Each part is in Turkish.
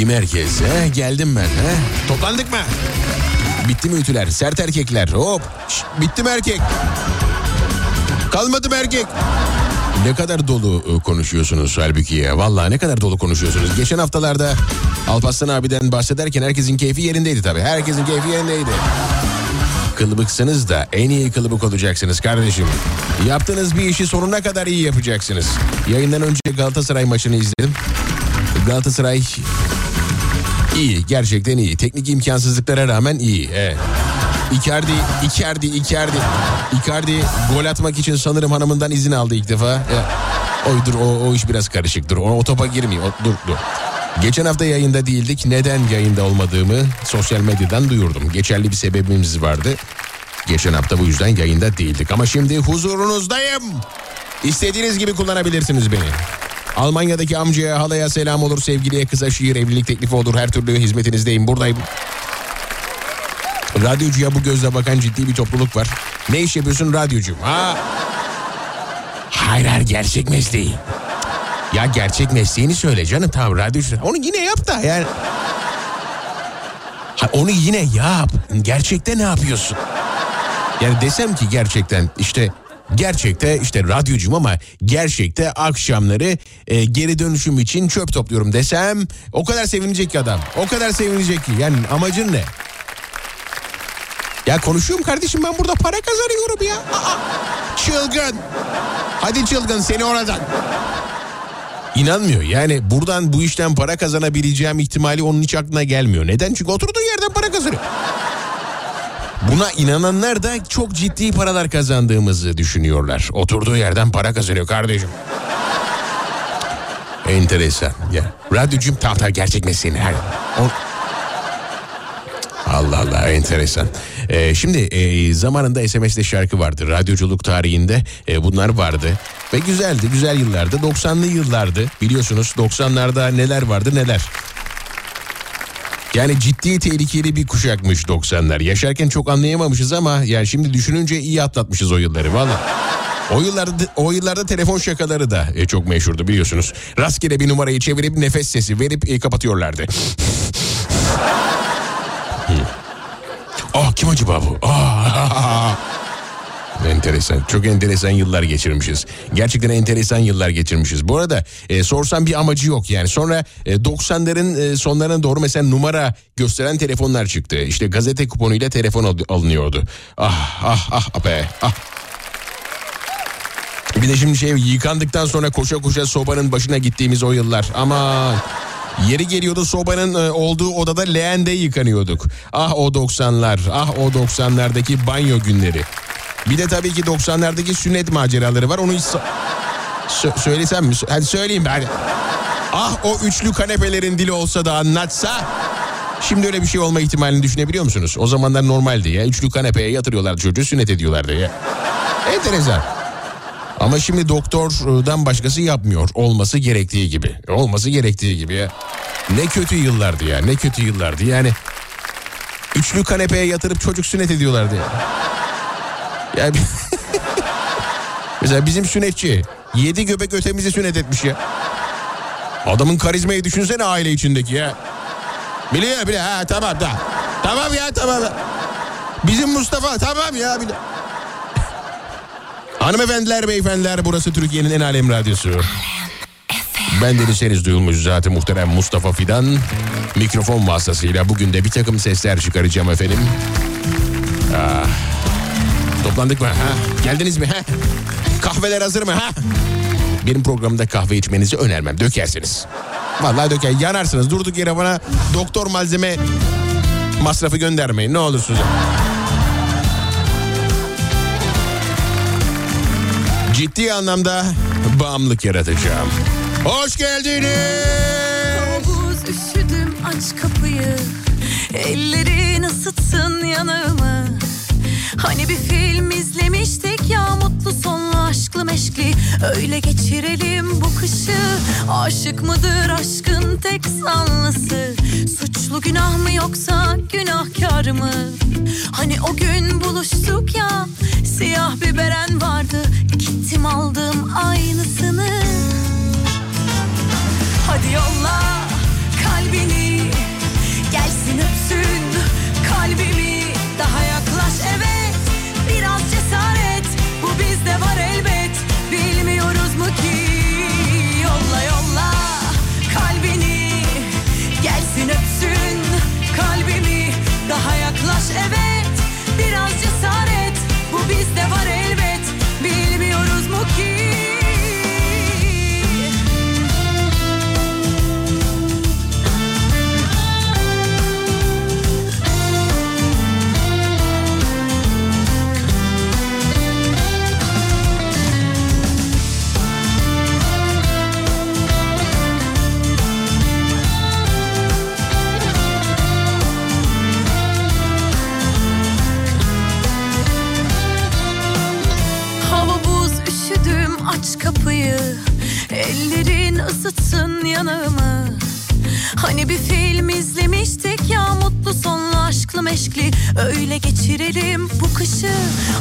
İyi merkez. He? Geldim ben. He? Toplandık mı? Bitti mi ütüler? Sert erkekler. Hop. Şşt, bitti mi erkek? Kalmadı mı erkek? Ne kadar dolu e, konuşuyorsunuz halbuki ya. Vallahi ne kadar dolu konuşuyorsunuz. Geçen haftalarda Alparslan abiden bahsederken herkesin keyfi yerindeydi tabii. Herkesin keyfi yerindeydi. Kılıbıksınız da en iyi kılıbık olacaksınız kardeşim. Yaptığınız bir işi sonuna kadar iyi yapacaksınız. Yayından önce Galatasaray maçını izledim. Galatasaray iyi, gerçekten iyi. Teknik imkansızlıklara rağmen iyi. Evet. Icardi, Icardi, Icardi. Icardi gol atmak için sanırım hanımından izin aldı ilk defa. Ya, oydur o, o iş biraz karışıktır. O, o topa girmiyor. O- dur dur. Geçen hafta yayında değildik. Neden yayında olmadığımı sosyal medyadan duyurdum. Geçerli bir sebebimiz vardı. Geçen hafta bu yüzden yayında değildik. Ama şimdi huzurunuzdayım. İstediğiniz gibi kullanabilirsiniz beni. Almanya'daki amcaya, halaya selam olur, sevgiliye, kıza şiir, evlilik teklifi olur. Her türlü hizmetinizdeyim, buradayım. Radyocuya bu gözle bakan ciddi bir topluluk var. Ne iş yapıyorsun radyocu? Ha? Hayır hayır gerçek mesleği. Ya gerçek mesleğini söyle canım tamam radyocu. Onu yine yap da yani. Ha, onu yine yap. Gerçekte ne yapıyorsun? Yani desem ki gerçekten işte gerçekte işte radyocum ama gerçekte akşamları e, geri dönüşüm için çöp topluyorum desem o kadar sevinecek ki adam. O kadar sevinecek ki. Yani amacın ne? Ya konuşuyorum kardeşim ben burada para kazanıyorum ya. Aa, çılgın. Hadi çılgın seni oradan. İnanmıyor yani buradan bu işten para kazanabileceğim ihtimali onun hiç aklına gelmiyor. Neden? Çünkü oturduğu yerden para kazanıyor. Buna inananlar da çok ciddi paralar kazandığımızı düşünüyorlar. Oturduğu yerden para kazanıyor kardeşim. Enteresan. Ya. Radyocum tahta gerçek mesleğini her. O... Allah Allah enteresan. Ee, şimdi e, zamanında SMS'de şarkı vardı. Radyoculuk tarihinde e, bunlar vardı. Ve güzeldi güzel yıllardı. 90'lı yıllardı biliyorsunuz 90'larda neler vardı neler. Yani ciddi tehlikeli bir kuşakmış 90'lar. Yaşarken çok anlayamamışız ama yani şimdi düşününce iyi atlatmışız o yılları valla. O yıllarda o yıllarda telefon şakaları da e, çok meşhurdu biliyorsunuz. Rastgele bir numarayı çevirip nefes sesi verip e, kapatıyorlardı. Ah kim acaba bu? Ah. Enteresan. Çok enteresan yıllar geçirmişiz. Gerçekten enteresan yıllar geçirmişiz. Bu arada e, sorsam bir amacı yok yani. Sonra e, 90'ların e, sonlarına doğru mesela numara gösteren telefonlar çıktı. İşte gazete kuponuyla telefon al- alınıyordu. Ah ah ah be ah. Bir de şimdi şey yıkandıktan sonra koşa koşa sobanın başına gittiğimiz o yıllar. Ama yeri geliyordu sobanın e, olduğu odada leğende yıkanıyorduk. Ah o 90'lar, ah o 90'lardaki banyo günleri. Bir de tabii ki 90'lardaki sünnet maceraları var. Onu hiç Sö- söylesem mi? Hadi söyleyeyim ben. Ah o üçlü kanepelerin dili olsa da anlatsa. Şimdi öyle bir şey olma ihtimalini düşünebiliyor musunuz? O zamanlar normaldi ya. Üçlü kanepeye yatırıyorlardı çocuğu sünnet ediyorlardı ya. Enteresan. Ama şimdi doktordan başkası yapmıyor. Olması gerektiği gibi. Olması gerektiği gibi ya. Ne kötü yıllardı ya. Ne kötü yıllardı. Yani üçlü kanepeye yatırıp çocuk sünnet ediyorlardı ya. Yani Mesela bizim sünnetçi yedi göbek ötemizi sünnet etmiş ya. Adamın karizmayı düşünsene aile içindeki ya. Biliyor bile ha tamam da. Tamam ya tamam. Bizim Mustafa tamam ya bile. Hanımefendiler beyefendiler burası Türkiye'nin en alem radyosu. Ben Deniz Henüz duyulmuş zaten muhterem Mustafa Fidan. Mikrofon vasıtasıyla bugün de bir takım sesler çıkaracağım efendim. Ah. Toplandık mı? Ha? Geldiniz mi? Ha? Kahveler hazır mı? Ha? Benim programda kahve içmenizi önermem. Dökersiniz. Vallahi döker. Yanarsınız. Durduk yere bana doktor malzeme masrafı göndermeyin. Ne olursunuz. Ciddi anlamda bağımlılık yaratacağım. Hoş geldiniz. Havuz üşüdüm aç kapıyı Ellerin ısıtsın yanağımı Hani bir film izlemiştik ya mutlu sonlu aşklı meşkli. Öyle geçirelim bu kışı. Aşık mıdır aşkın tek sanlısı Suçlu günah mı yoksa günahkar mı? Hani o gün buluştuk ya Siyah bir beren vardı. Gittim aldım aynısını. Hadi yolla kalbini kapıyı Ellerin ısıtsın yanağımı. Hani bir film izlemiştik ya mutlu sonlu aşklı meşkli. Öyle geçirelim bu kışı.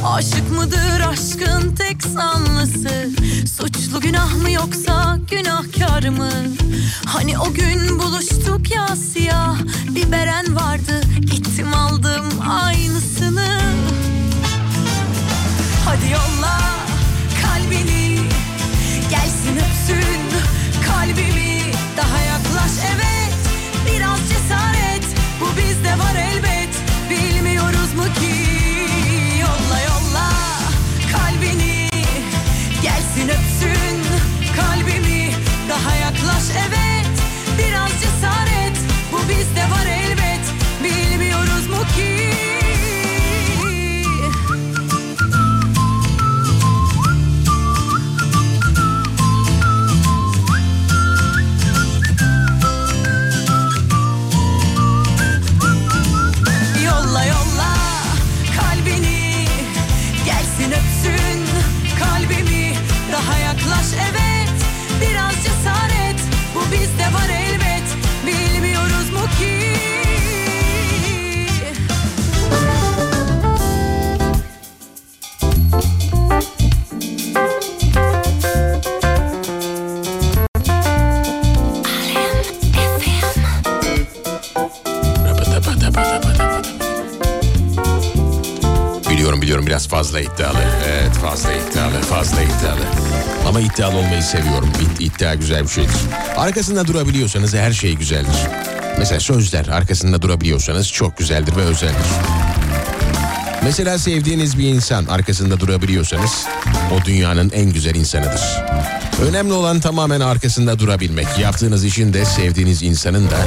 Aşık mıdır aşkın tek sanlısı? Suçlu günah mı yoksa günahkar mı? Hani o gün buluştuk ya siyah bir beren vardı. Gittim aldım aynısını. Hadi yolla kalbini iddialı olmayı seviyorum. İd- iddia güzel bir şeydir. Arkasında durabiliyorsanız her şey güzeldir. Mesela sözler arkasında durabiliyorsanız çok güzeldir ve özeldir. Mesela sevdiğiniz bir insan arkasında durabiliyorsanız o dünyanın en güzel insanıdır. Önemli olan tamamen arkasında durabilmek. Yaptığınız işin de sevdiğiniz insanın da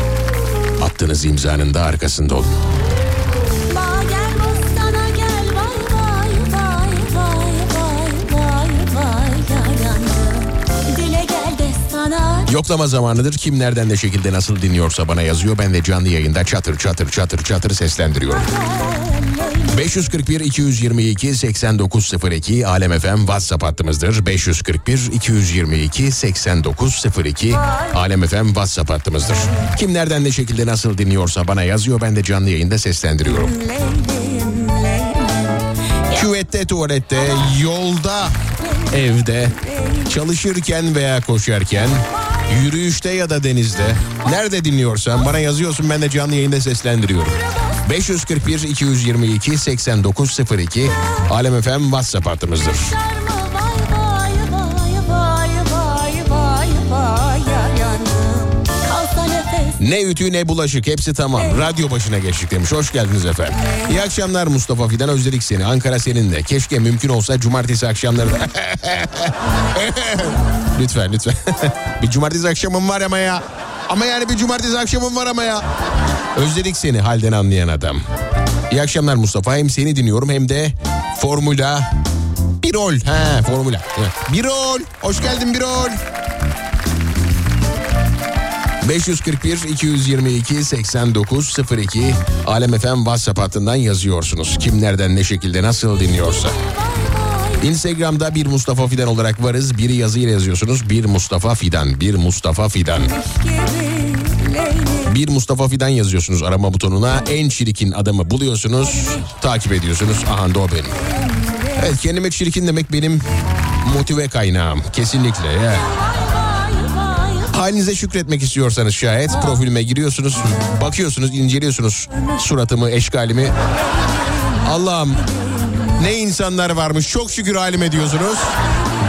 attığınız imzanın da arkasında olun. Yoklama zamanıdır. Kim nereden ne şekilde nasıl dinliyorsa bana yazıyor. Ben de canlı yayında çatır çatır çatır çatır seslendiriyorum. 541 222 8902 Alem FM WhatsApp hattımızdır. 541 222 8902 Alem FM WhatsApp hattımızdır. Kim nereden ne şekilde nasıl dinliyorsa bana yazıyor. Ben de canlı yayında seslendiriyorum. Küvette, tuvalette, yolda, evde, çalışırken veya koşarken, yürüyüşte ya da denizde. Nerede dinliyorsan bana yazıyorsun ben de canlı yayında seslendiriyorum. 541 222 8902 Alem FM WhatsApp hattımızdır. Ne ütü ne bulaşık hepsi tamam. Radyo başına geçtik demiş. Hoş geldiniz efendim. İyi akşamlar Mustafa Fidan özledik seni. Ankara senin de. Keşke mümkün olsa cumartesi akşamları da. lütfen lütfen. bir cumartesi akşamım var ama ya. Ama yani bir cumartesi akşamım var ama ya. Özledik seni halden anlayan adam. İyi akşamlar Mustafa. Hem seni dinliyorum hem de Formula Birol. Ha Formula. Evet. Birol. Hoş geldin Birol. 541 222 8902 Alem FM WhatsApp hattından yazıyorsunuz. Kim nereden ne şekilde nasıl dinliyorsa. Instagram'da bir Mustafa Fidan olarak varız. Biri yazıyla yazıyorsunuz. Bir Mustafa Fidan. Bir Mustafa Fidan. Bir Mustafa Fidan yazıyorsunuz arama butonuna. En çirkin adamı buluyorsunuz. Takip ediyorsunuz. Aha da o benim. Evet kendime çirkin demek benim motive kaynağım. Kesinlikle ya. Halinize şükretmek istiyorsanız şayet profilime giriyorsunuz, bakıyorsunuz, inceliyorsunuz suratımı, eşkalimi. Allah'ım ne insanlar varmış çok şükür halime diyorsunuz.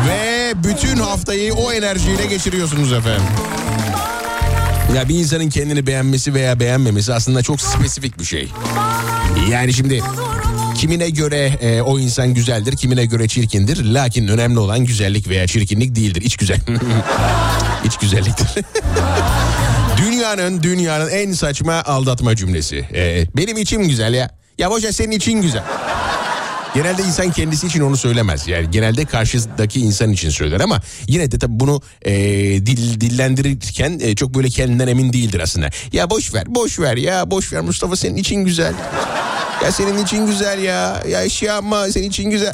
Ve bütün haftayı o enerjiyle geçiriyorsunuz efendim. Ya bir insanın kendini beğenmesi veya beğenmemesi aslında çok spesifik bir şey. Yani şimdi kimine göre e, o insan güzeldir, kimine göre çirkindir. Lakin önemli olan güzellik veya çirkinlik değildir. İç güzel. İç güzelliktir. dünyanın dünyanın en saçma aldatma cümlesi. E, benim içim güzel ya. Ya boş ver senin için güzel. Genelde insan kendisi için onu söylemez. Yani genelde karşıdaki insan için söyler ama yine de tabii bunu e, dil, dillendirirken e, çok böyle kendinden emin değildir aslında. Ya boş ver, boş ver ya, boş ver Mustafa senin için güzel. Ya senin için güzel ya. Ya şey yapma senin için güzel.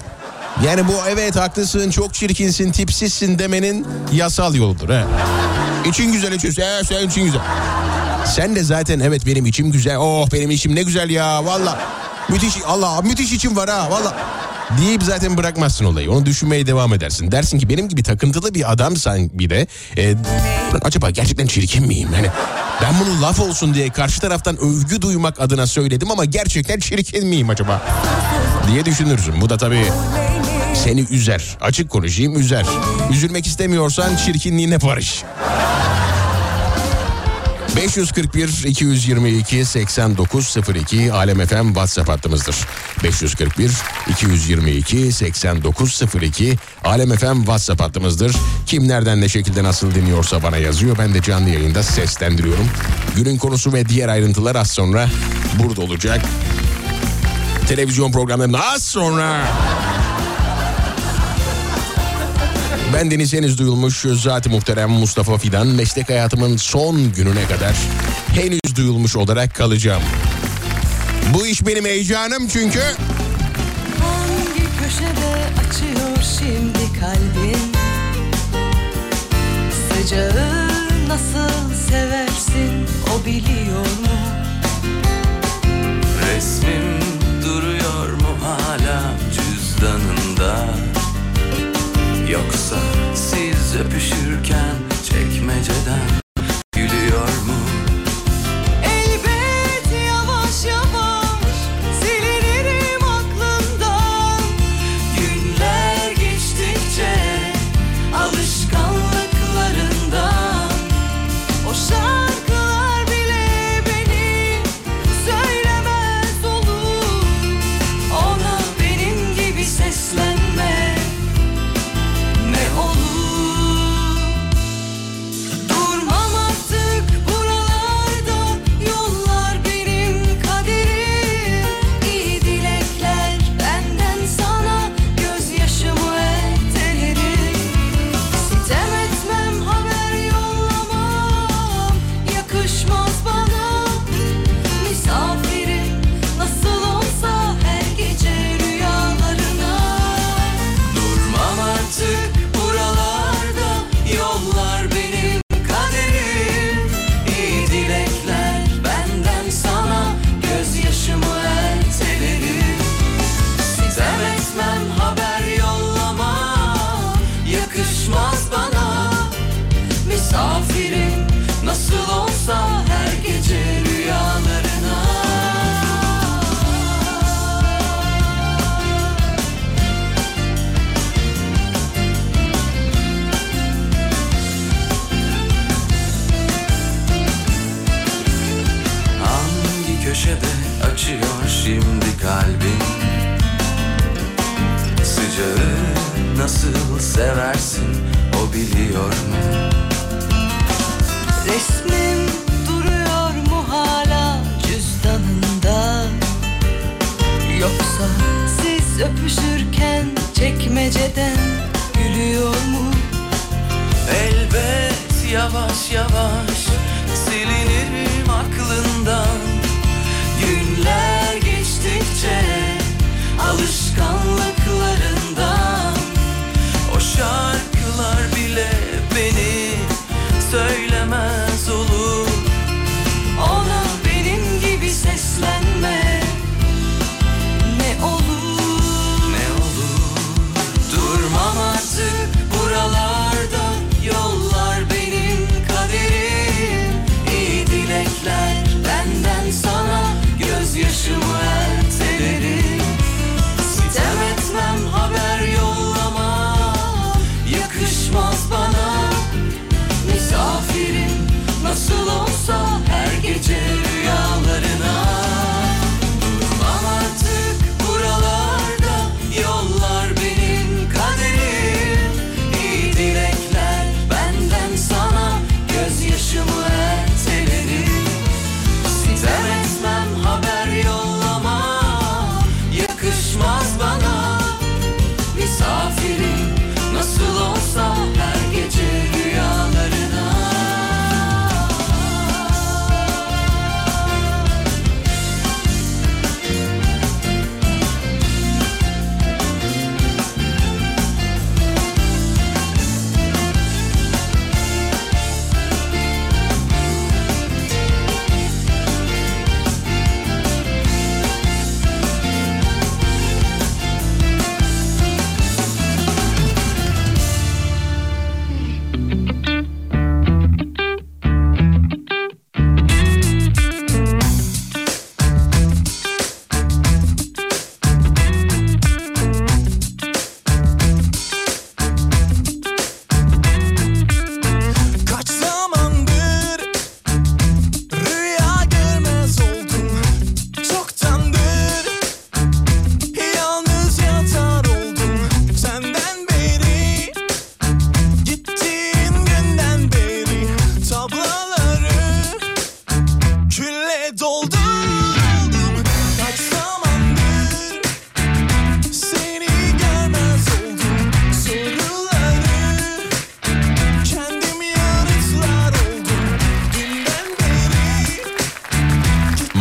Yani bu evet haklısın, çok çirkinsin, tipsizsin demenin yasal yoludur. He. İçin güzel içiyorsun. He, senin için güzel. Sen de zaten evet benim içim güzel. Oh benim içim ne güzel ya valla. Müthiş Allah müthiş içim var ha valla. Deyip zaten bırakmazsın olayı. Onu düşünmeye devam edersin. Dersin ki benim gibi takıntılı bir adamsan bir de e, "Ulan acaba gerçekten çirkin miyim? Yani ben bunu laf olsun diye karşı taraftan övgü duymak adına söyledim ama gerçekten çirkin miyim acaba? diye düşünürsün. Bu da tabii seni üzer. Açık konuşayım üzer. Üzülmek istemiyorsan çirkinliğine barış. 541 222 8902 Alem FM WhatsApp hattımızdır. 541 222 8902 Alem FM WhatsApp hattımızdır. Kim nereden ne şekilde nasıl dinliyorsa bana yazıyor. Ben de canlı yayında seslendiriyorum. Günün konusu ve diğer ayrıntılar az sonra burada olacak. Televizyon programlarında az sonra Ben Deniz henüz duyulmuş zat-ı muhterem Mustafa Fidan meslek hayatımın son gününe kadar henüz duyulmuş olarak kalacağım. Bu iş benim heyecanım çünkü Hangi köşede açıyor şimdi kalbin? Sıcağı nasıl seversin o biliyor mu? Resmim duruyor mu hala cüzdanında Yoksa siz öpüşürken çekmeceden seversin o biliyor mu? Resmin duruyor mu hala cüzdanında Yoksa siz öpüşürken çekmeceden gülüyor mu? Elbet yavaş yavaş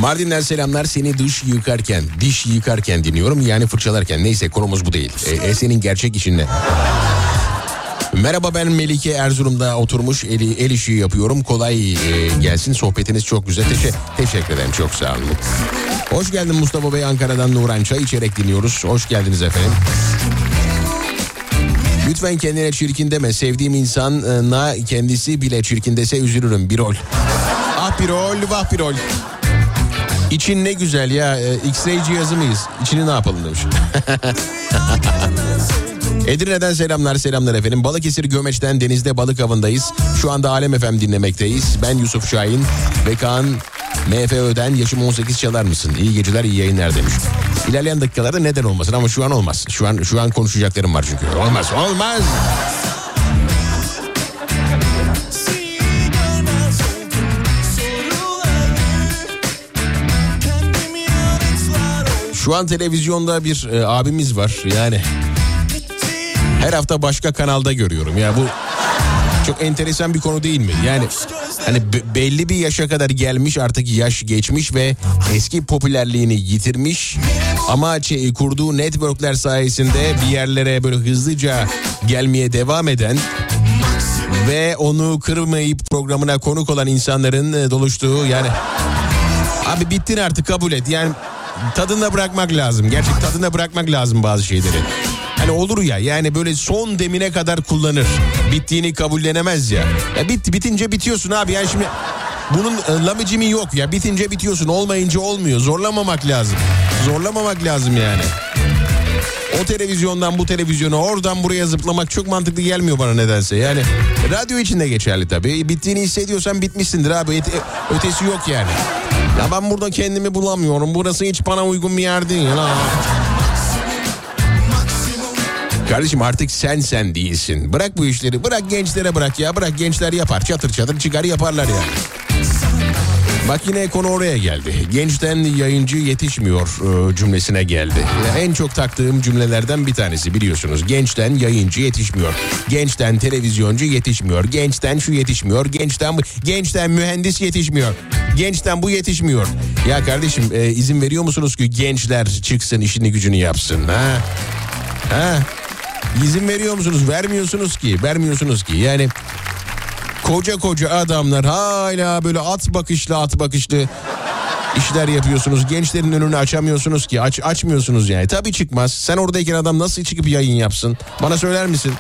Mardin'den selamlar seni dış yıkarken, diş yıkarken dinliyorum yani fırçalarken. Neyse konumuz bu değil. E, e, senin gerçek işin ne? Merhaba ben Melike Erzurum'da oturmuş el, el işi yapıyorum. Kolay e, gelsin sohbetiniz çok güzel. Teşe- teşekkür ederim çok sağ olun. Hoş geldin Mustafa Bey Ankara'dan Nuran Çay içerek dinliyoruz. Hoş geldiniz efendim. Lütfen kendine çirkin deme. Sevdiğim insana kendisi bile çirkin dese üzülürüm. Bir rol. Ah bir rol vah bir rol. İçin ne güzel ya. e, X-ray cihazı mıyız? İçini ne yapalım demiş. Edirne'den selamlar selamlar efendim. Balıkesir Gömeç'ten denizde balık avındayız. Şu anda Alem FM dinlemekteyiz. Ben Yusuf Şahin ve Kaan MFÖ'den yaşım 18 çalar mısın? İyi geceler iyi yayınlar demiş. İlerleyen dakikalarda neden olmasın ama şu an olmaz. Şu an şu an konuşacaklarım var çünkü. Olmaz olmaz. Şu an televizyonda bir e, abimiz var. Yani her hafta başka kanalda görüyorum. Ya bu çok enteresan bir konu değil mi? Yani hani be- belli bir yaşa kadar gelmiş artık yaş geçmiş ve eski popülerliğini yitirmiş. Ama şey, kurduğu networkler sayesinde bir yerlere böyle hızlıca gelmeye devam eden ve onu kırmayıp programına konuk olan insanların e, doluştuğu yani Abi bittin artık kabul et. Yani tadında bırakmak lazım. Gerçek tadında bırakmak lazım bazı şeyleri. Hani olur ya yani böyle son demine kadar kullanır. Bittiğini kabullenemez ya. Ya bitti bitince bitiyorsun abi. Yani şimdi bunun e, lamicimi yok ya. Bitince bitiyorsun. Olmayınca olmuyor. Zorlamamak lazım. Zorlamamak lazım yani. O televizyondan bu televizyona oradan buraya zıplamak çok mantıklı gelmiyor bana nedense. Yani radyo için de geçerli tabii. Bittiğini hissediyorsan bitmişsindir abi. Öte- ötesi yok yani. Ya ben burada kendimi bulamıyorum. Burası hiç bana uygun bir yer değil. Ha. Kardeşim artık sen sen değilsin. Bırak bu işleri. Bırak gençlere bırak ya. Bırak gençler yapar. Çatır çatır çıkar yaparlar yani. Bak yine konu oraya geldi. Gençten yayıncı yetişmiyor e, cümlesine geldi. En çok taktığım cümlelerden bir tanesi biliyorsunuz. Gençten yayıncı yetişmiyor. Gençten televizyoncu yetişmiyor. Gençten şu yetişmiyor. Gençten bu. Gençten mühendis yetişmiyor. Gençten bu yetişmiyor. Ya kardeşim e, izin veriyor musunuz ki gençler çıksın işini gücünü yapsın ha? Ha? İzin veriyor musunuz? Vermiyorsunuz ki. Vermiyorsunuz ki. Yani koca koca adamlar hala böyle at bakışlı at bakışlı işler yapıyorsunuz. Gençlerin önünü açamıyorsunuz ki. Aç, açmıyorsunuz yani. Tabii çıkmaz. Sen oradayken adam nasıl çıkıp yayın yapsın? Bana söyler misin?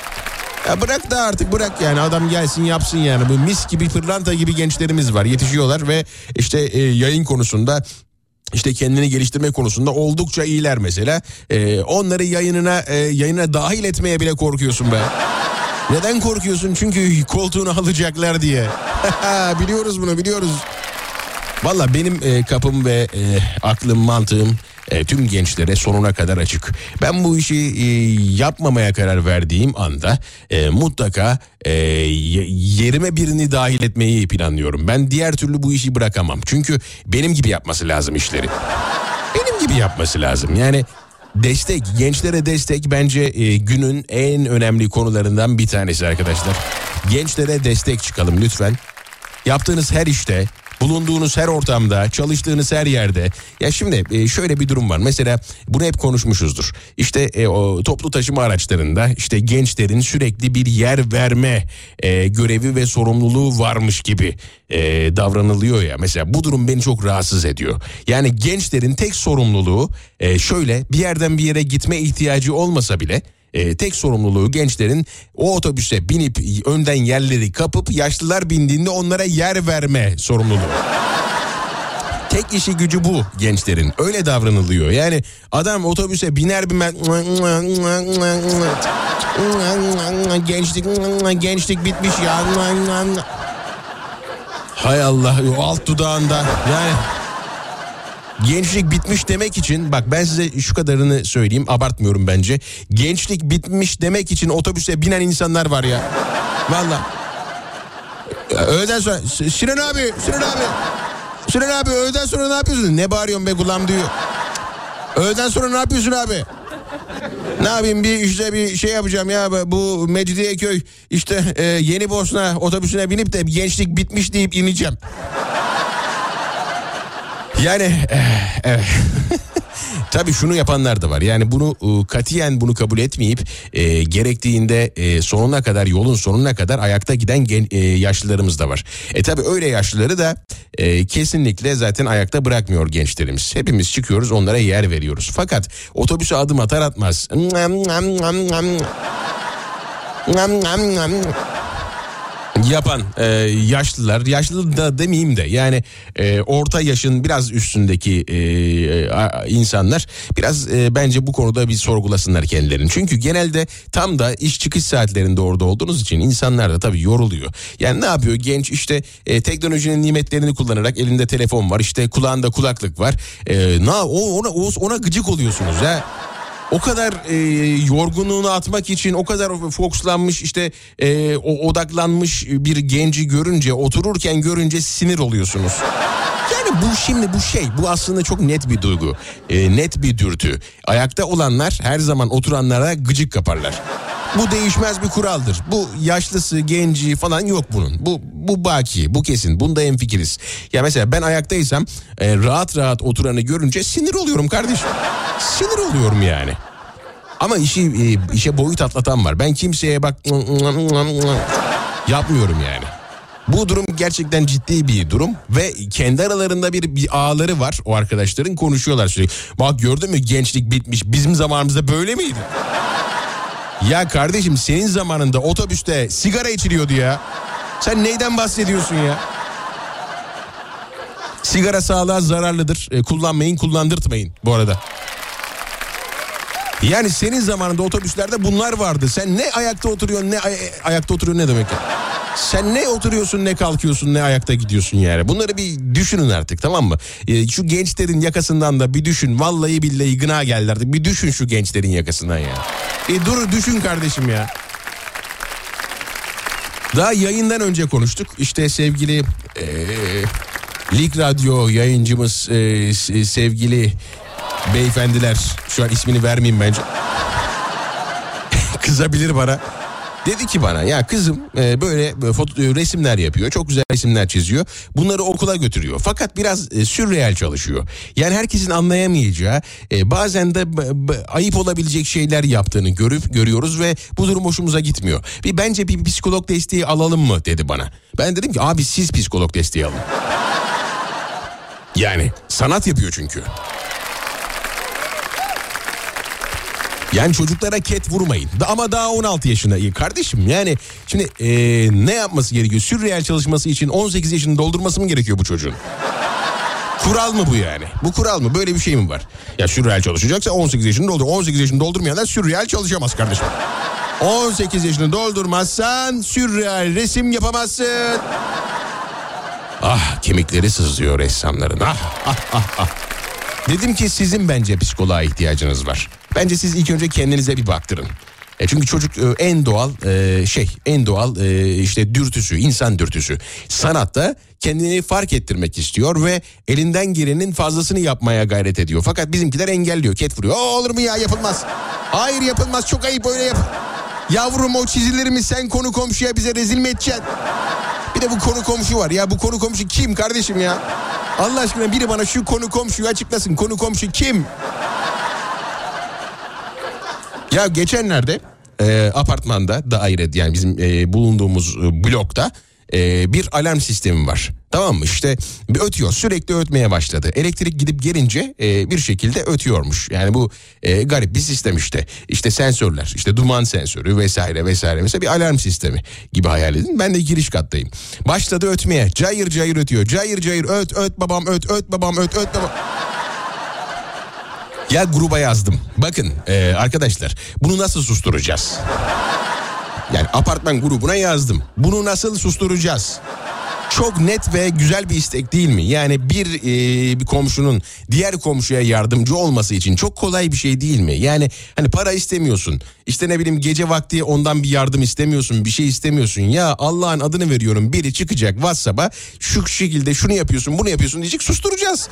Ya bırak da artık bırak yani adam gelsin yapsın yani. Bu mis gibi pırlanta gibi gençlerimiz var. Yetişiyorlar ve işte e, yayın konusunda işte kendini geliştirme konusunda oldukça iyiler mesela. E, onları yayınına e, yayına dahil etmeye bile korkuyorsun be. Neden korkuyorsun? Çünkü koltuğunu alacaklar diye. biliyoruz bunu biliyoruz. Valla benim e, kapım ve e, aklım mantığım e, tüm gençlere sonuna kadar açık. Ben bu işi e, yapmamaya karar verdiğim anda e, mutlaka e, yerime birini dahil etmeyi planlıyorum. Ben diğer türlü bu işi bırakamam. Çünkü benim gibi yapması lazım işleri. Benim gibi yapması lazım. Yani destek, gençlere destek bence e, günün en önemli konularından bir tanesi arkadaşlar. Gençlere destek çıkalım lütfen. Yaptığınız her işte, bulunduğunuz her ortamda, çalıştığınız her yerde. Ya şimdi e, şöyle bir durum var. Mesela bunu hep konuşmuşuzdur. İşte e, o toplu taşıma araçlarında işte gençlerin sürekli bir yer verme e, görevi ve sorumluluğu varmış gibi davranılıyor ya. Mesela bu durum beni çok rahatsız ediyor. Yani gençlerin tek sorumluluğu şöyle bir yerden bir yere gitme ihtiyacı olmasa bile e, tek sorumluluğu gençlerin o otobüse binip önden yerleri kapıp yaşlılar bindiğinde onlara yer verme sorumluluğu. Tek işi gücü bu gençlerin. Öyle davranılıyor. Yani adam otobüse biner binmez gençlik gençlik bitmiş ya. Hay Allah o alt dudağında yani Gençlik bitmiş demek için bak ben size şu kadarını söyleyeyim abartmıyorum bence. Gençlik bitmiş demek için otobüse binen insanlar var ya. Valla. Öğleden sonra Sinan abi Sinan abi. Sinan abi öğleden sonra ne yapıyorsun? Ne bağırıyorsun be gulam diyor. Öğleden sonra ne yapıyorsun abi? Ne yapayım bir işte bir şey yapacağım ya bu Mecidiyeköy işte e, Yeni Bosna otobüsüne binip de gençlik bitmiş deyip ineceğim. Yani eh, evet. Tabii şunu yapanlar da var. Yani bunu e, katiyen bunu kabul etmeyip e, gerektiğinde e, sonuna kadar yolun sonuna kadar ayakta giden gen, e, yaşlılarımız da var. E tabii öyle yaşlıları da e, kesinlikle zaten ayakta bırakmıyor gençlerimiz. Hepimiz çıkıyoruz onlara yer veriyoruz. Fakat otobüse adım atar atmaz. yapan e, yaşlılar yaşlı da demeyeyim de yani e, orta yaşın biraz üstündeki e, a- insanlar biraz e, bence bu konuda bir sorgulasınlar kendilerini. Çünkü genelde tam da iş çıkış saatlerinde orada olduğunuz için insanlar da tabii yoruluyor. Yani ne yapıyor genç işte e, teknolojinin nimetlerini kullanarak elinde telefon var işte kulağında kulaklık var. E, na o ona o- ona gıcık oluyorsunuz ha. O kadar e, yorgunluğunu atmak için o kadar fokuslanmış işte e, o odaklanmış bir genci görünce otururken görünce sinir oluyorsunuz. Yani bu şimdi bu şey bu aslında çok net bir duygu e, net bir dürtü. Ayakta olanlar her zaman oturanlara gıcık kaparlar. Bu değişmez bir kuraldır. Bu yaşlısı, genci falan yok bunun. Bu bu baki, bu kesin. Bunda hemfikiriz. Ya mesela ben ayaktaysam e, rahat rahat oturanı görünce sinir oluyorum kardeşim. Sinir oluyorum yani. Ama işi e, işe boyut atlatan var. Ben kimseye bak yapmıyorum yani. Bu durum gerçekten ciddi bir durum ve kendi aralarında bir, bir ağları var o arkadaşların konuşuyorlar sürekli. Bak gördün mü gençlik bitmiş bizim zamanımızda böyle miydi? Ya kardeşim senin zamanında otobüste sigara içiliyordu ya. Sen neyden bahsediyorsun ya? Sigara sağlığa zararlıdır. E, kullanmayın, kullandırtmayın bu arada. Yani senin zamanında otobüslerde bunlar vardı. Sen ne ayakta oturuyorsun ne ay- ayakta oturuyorsun ne demek ya? Sen ne oturuyorsun ne kalkıyorsun ne ayakta gidiyorsun yani. Bunları bir düşünün artık tamam mı? Ee, şu gençlerin yakasından da bir düşün. Vallahi billahi gına geldi artık. Bir düşün şu gençlerin yakasından ya. E dur düşün kardeşim ya. Daha yayından önce konuştuk. İşte sevgili eee Lig Radyo yayıncımız s- sevgili beyefendiler şu an ismini vermeyeyim bence. Kızabilir bana. Dedi ki bana ya kızım e, böyle, böyle foto, e, resimler yapıyor. Çok güzel resimler çiziyor. Bunları okula götürüyor. Fakat biraz e, sürreel çalışıyor. Yani herkesin anlayamayacağı e, bazen de b- b- ayıp olabilecek şeyler yaptığını görüp görüyoruz ve bu durum hoşumuza gitmiyor. Bir bence bir psikolog desteği alalım mı dedi bana. Ben dedim ki abi siz psikolog desteği alın. Yani sanat yapıyor çünkü. Yani çocuklara ket vurmayın. Ama daha 16 yaşında. İyi Kardeşim yani şimdi e, ne yapması gerekiyor? Sürreel çalışması için 18 yaşını doldurması mı gerekiyor bu çocuğun? Kural mı bu yani? Bu kural mı? Böyle bir şey mi var? Ya sürreel çalışacaksa 18 yaşını doldur. 18 yaşını doldurmayanlar sürreel çalışamaz kardeşim. 18 yaşını doldurmazsan sürreel resim yapamazsın. Ah kemikleri sızlıyor ressamların. Ah ah ah ah. Dedim ki sizin bence psikoloğa ihtiyacınız var. Bence siz ilk önce kendinize bir baktırın. E çünkü çocuk e, en doğal e, şey, en doğal e, işte dürtüsü, insan dürtüsü. Sanatta kendini fark ettirmek istiyor ve elinden gelenin fazlasını yapmaya gayret ediyor. Fakat bizimkiler engelliyor, ket vuruyor. O olur mu ya yapılmaz. Hayır yapılmaz çok ayıp öyle yap. Yavrum o çizilerimi sen konu komşuya bize rezil mi edeceksin? Bir de bu konu komşu var. Ya bu konu komşu kim kardeşim ya? Allah aşkına biri bana şu konu komşuyu açıklasın. Konu komşu kim? Ya geçenlerde e, apartmanda daire yani bizim e, bulunduğumuz e, blokta e, bir alarm sistemi var. Tamam mı? İşte ötüyor sürekli ötmeye başladı. Elektrik gidip gelince e, bir şekilde ötüyormuş. Yani bu e, garip bir sistem işte. İşte sensörler işte duman sensörü vesaire vesaire. Mesela bir alarm sistemi gibi hayal edin. Ben de giriş kattayım. Başladı ötmeye cayır cayır ötüyor. Cayır cayır öt öt babam öt öt babam öt öt babam. Ya gruba yazdım. Bakın e, arkadaşlar bunu nasıl susturacağız? Yani apartman grubuna yazdım. Bunu nasıl susturacağız? Çok net ve güzel bir istek değil mi? Yani bir e, bir komşunun diğer komşuya yardımcı olması için çok kolay bir şey değil mi? Yani hani para istemiyorsun. İşte ne bileyim gece vakti ondan bir yardım istemiyorsun, bir şey istemiyorsun. Ya Allah'ın adını veriyorum. Biri çıkacak WhatsApp'a şu şekilde şunu yapıyorsun, bunu yapıyorsun diyecek susturacağız.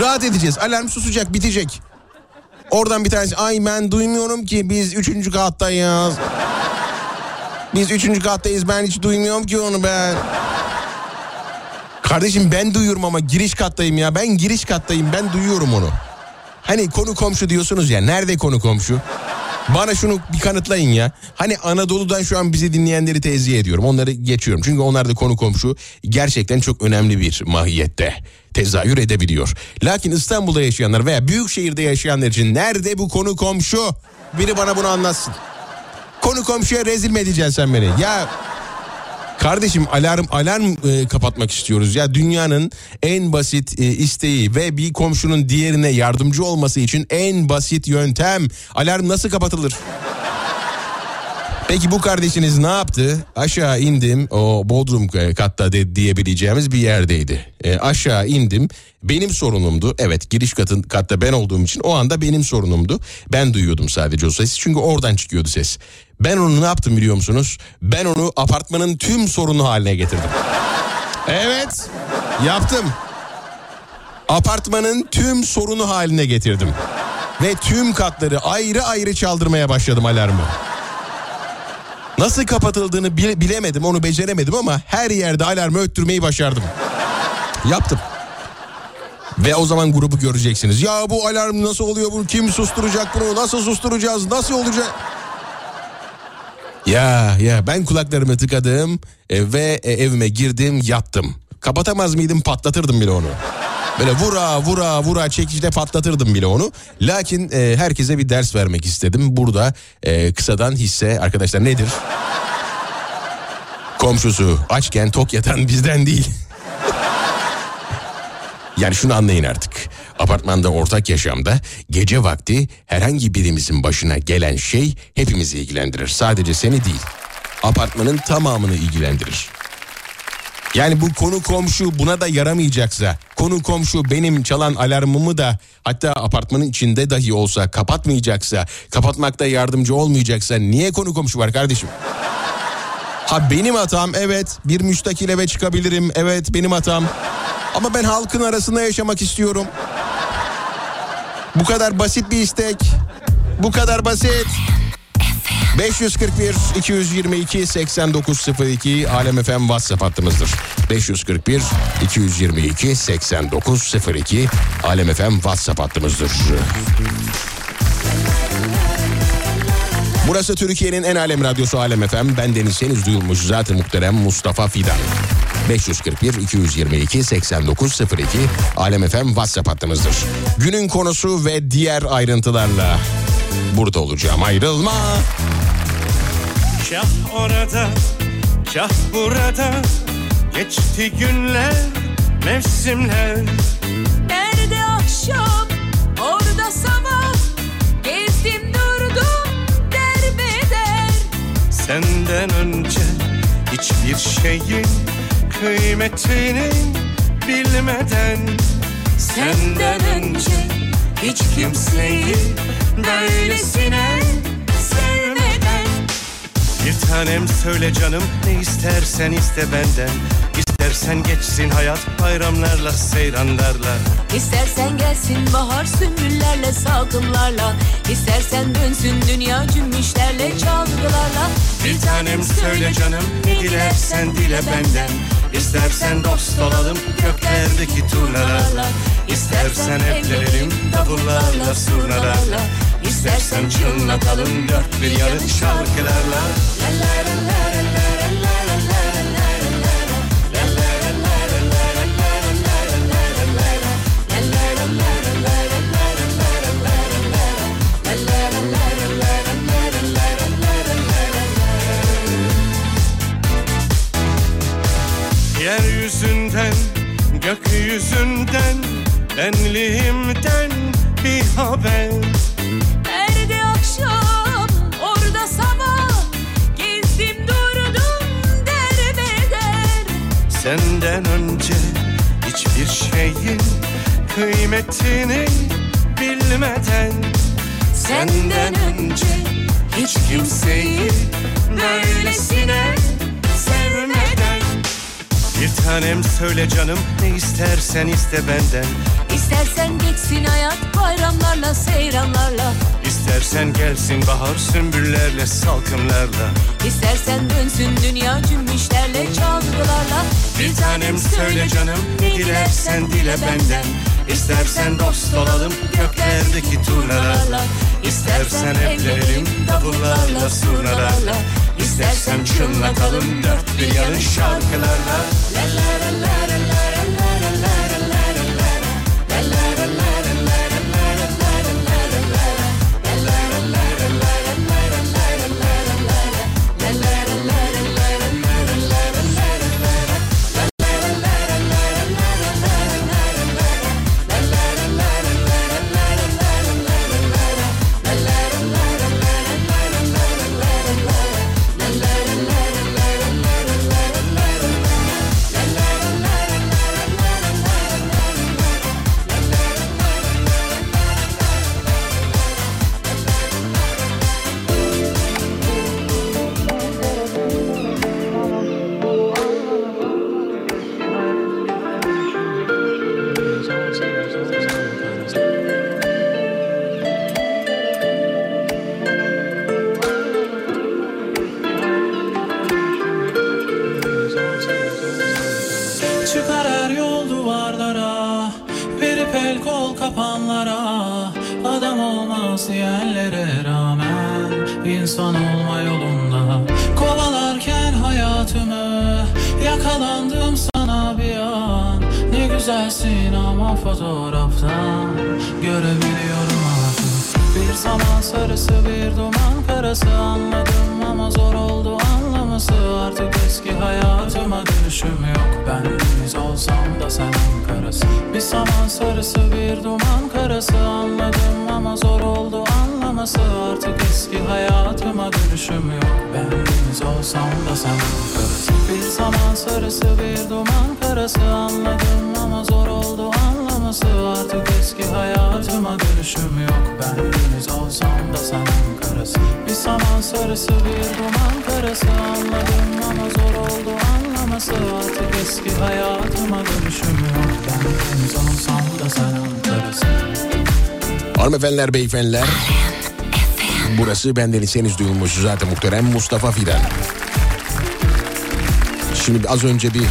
Rahat edeceğiz. Alarm susacak, bitecek. Oradan bir tanesi ay ben duymuyorum ki biz üçüncü kattayız. Biz üçüncü kattayız ben hiç duymuyorum ki onu ben. Kardeşim ben duyuyorum ama giriş kattayım ya. Ben giriş kattayım ben duyuyorum onu. Hani konu komşu diyorsunuz ya nerede konu komşu? Bana şunu bir kanıtlayın ya. Hani Anadolu'dan şu an bizi dinleyenleri tezih ediyorum. Onları geçiyorum. Çünkü onlar da konu komşu gerçekten çok önemli bir mahiyette tezahür edebiliyor. Lakin İstanbul'da yaşayanlar veya büyük şehirde yaşayanlar için nerede bu konu komşu? Biri bana bunu anlatsın. Konu komşuya rezil mi edeceksin sen beni? Ya Kardeşim alarm alarm e, kapatmak istiyoruz ya dünyanın en basit e, isteği ve bir komşunun diğerine yardımcı olması için en basit yöntem alarm nasıl kapatılır? Peki bu kardeşiniz ne yaptı? Aşağı indim o bodrum katta de, diyebileceğimiz bir yerdeydi. E, aşağı indim benim sorunumdu. Evet giriş katın katta ben olduğum için o anda benim sorunumdu. Ben duyuyordum sadece o sesi çünkü oradan çıkıyordu ses. Ben onu ne yaptım biliyor musunuz? Ben onu apartmanın tüm sorunu haline getirdim. Evet yaptım. Apartmanın tüm sorunu haline getirdim. Ve tüm katları ayrı ayrı çaldırmaya başladım alarmı. Nasıl kapatıldığını bile- bilemedim onu beceremedim ama her yerde alarmı öttürmeyi başardım. Yaptım. Ve o zaman grubu göreceksiniz. Ya bu alarm nasıl oluyor bunu kim susturacak bunu nasıl susturacağız nasıl olacak? Ya ya ben kulaklarımı tıkadım e, ve e, evime girdim yattım. Kapatamaz mıydım patlatırdım bile onu. Böyle vura vura vura çekişte patlatırdım bile onu. Lakin e, herkese bir ders vermek istedim. Burada e, kısadan hisse arkadaşlar nedir? Komşusu açken tok yatan bizden değil. Yani şunu anlayın artık. Apartmanda ortak yaşamda gece vakti herhangi birimizin başına gelen şey hepimizi ilgilendirir. Sadece seni değil. apartmanın tamamını ilgilendirir. Yani bu konu komşu buna da yaramayacaksa, konu komşu benim çalan alarmımı da hatta apartmanın içinde dahi olsa kapatmayacaksa, kapatmakta yardımcı olmayacaksa niye konu komşu var kardeşim? Ha benim hatam evet bir müstakil eve çıkabilirim evet benim hatam. Ama ben halkın arasında yaşamak istiyorum. Bu kadar basit bir istek. Bu kadar basit. 541 222 8902 Alem FM WhatsApp hattımızdır. 541 222 8902 Alem FM WhatsApp hattımızdır. Burası Türkiye'nin en alem radyosu Alem FM. Ben Deniz Seniz duyulmuş zaten muhterem Mustafa Fidan. 541 222 8902 Alem FM WhatsApp hattımızdır. Günün konusu ve diğer ayrıntılarla burada olacağım. Ayrılma. Kah orada, kah burada Geçti günler, mevsimler Nerede akşam, orada sabah Gezdim durdum derbeder Senden önce hiçbir şeyin kıymetini bilmeden Senden önce hiç kimseyi böylesine sevmeden. Bir tanem söyle canım ne istersen iste benden İstersen geçsin hayat bayramlarla seyranlarla İstersen gelsin bahar sümbüllerle salkımlarla İstersen dönsün dünya cümbüşlerle çalgılarla. Bir tanem söyle canım ne dilersen dile benden. İstersen dost olalım göklerdeki turnalarla. İstersen evlenelim davullarla surnalarla İstersen çınlatalım dört bir yanı şarkılarla Yeryüzünden, gökyüzünden, benliğimden bir haber. Nerede akşam, orada sabah Gezdim durdum derbeder Senden önce hiçbir şeyin kıymetini bilmeden Senden önce hiç kimseyi böylesine Bir tanem söyle canım ne istersen iste benden. İstersen geçsin hayat bayramlarla seyranlarla. İstersen gelsin bahar sümbüllerle salkımlarla. İstersen dönsün dünya cümbüşlerle çalgılarla Bir tanem söyle canım ne dilersen dile benden. İstersen dost olalım göklerdeki turnalarla. İstersen evlenelim davullarla surnalarla İstersen çınlatalım dört bir yanı şarkılarla. Çıkar Hanımefendiler, beyefendiler. Burası bendeniz henüz duyulmuş zaten muhterem Mustafa Fidan. Şimdi az önce bir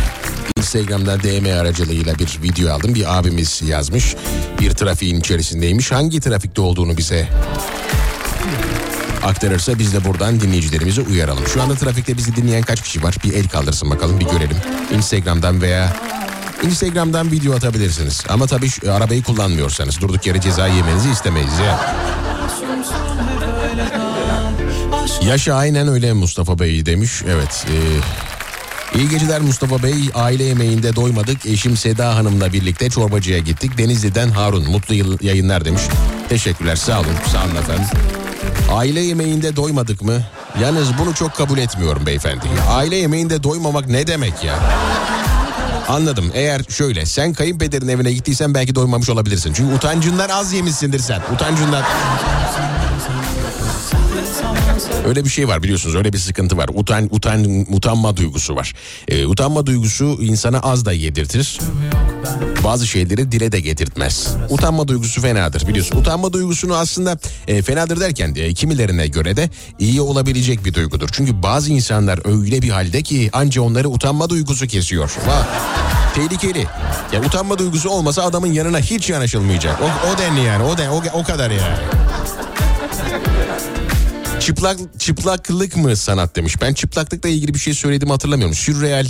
Instagram'dan DM aracılığıyla bir video aldım. Bir abimiz yazmış. Bir trafiğin içerisindeymiş. Hangi trafikte olduğunu bize aktarırsa biz de buradan dinleyicilerimizi uyaralım. Şu anda trafikte bizi dinleyen kaç kişi var? Bir el kaldırsın bakalım bir görelim. Instagram'dan veya Instagram'dan video atabilirsiniz. Ama tabii şu, arabayı kullanmıyorsanız durduk yere ceza yemenizi istemeyiz ya. Yaşa aynen öyle Mustafa Bey demiş. Evet. E, iyi geceler Mustafa Bey. Aile yemeğinde doymadık. Eşim Seda Hanım'la birlikte çorbacıya gittik. Denizli'den Harun. Mutlu yıl- yayınlar demiş. Teşekkürler sağ olun. Sağ olun efendim. Aile yemeğinde doymadık mı? Yalnız bunu çok kabul etmiyorum beyefendi. Aile yemeğinde doymamak ne demek ya? Anladım. Eğer şöyle sen kayınpederin evine gittiysen belki doymamış olabilirsin. Çünkü utancından az yemişsindir sen. Utancından. Öyle bir şey var biliyorsunuz öyle bir sıkıntı var. Utan, utan, utanma duygusu var. Ee, utanma duygusu insana az da yedirtir. Bazı şeyleri dile de getirtmez. Utanma duygusu fenadır biliyorsun. Utanma duygusunu aslında e, fenadır derken e, kimilerine göre de iyi olabilecek bir duygudur. Çünkü bazı insanlar öyle bir halde ki anca onları utanma duygusu kesiyor. Va, tehlikeli. Ya utanma duygusu olmasa adamın yanına hiç yanaşılmayacak. O, o denli yani o, den, o, o kadar yani. Çıplak çıplaklık mı sanat demiş. Ben çıplaklıkla ilgili bir şey söyledim hatırlamıyorum. Sürreal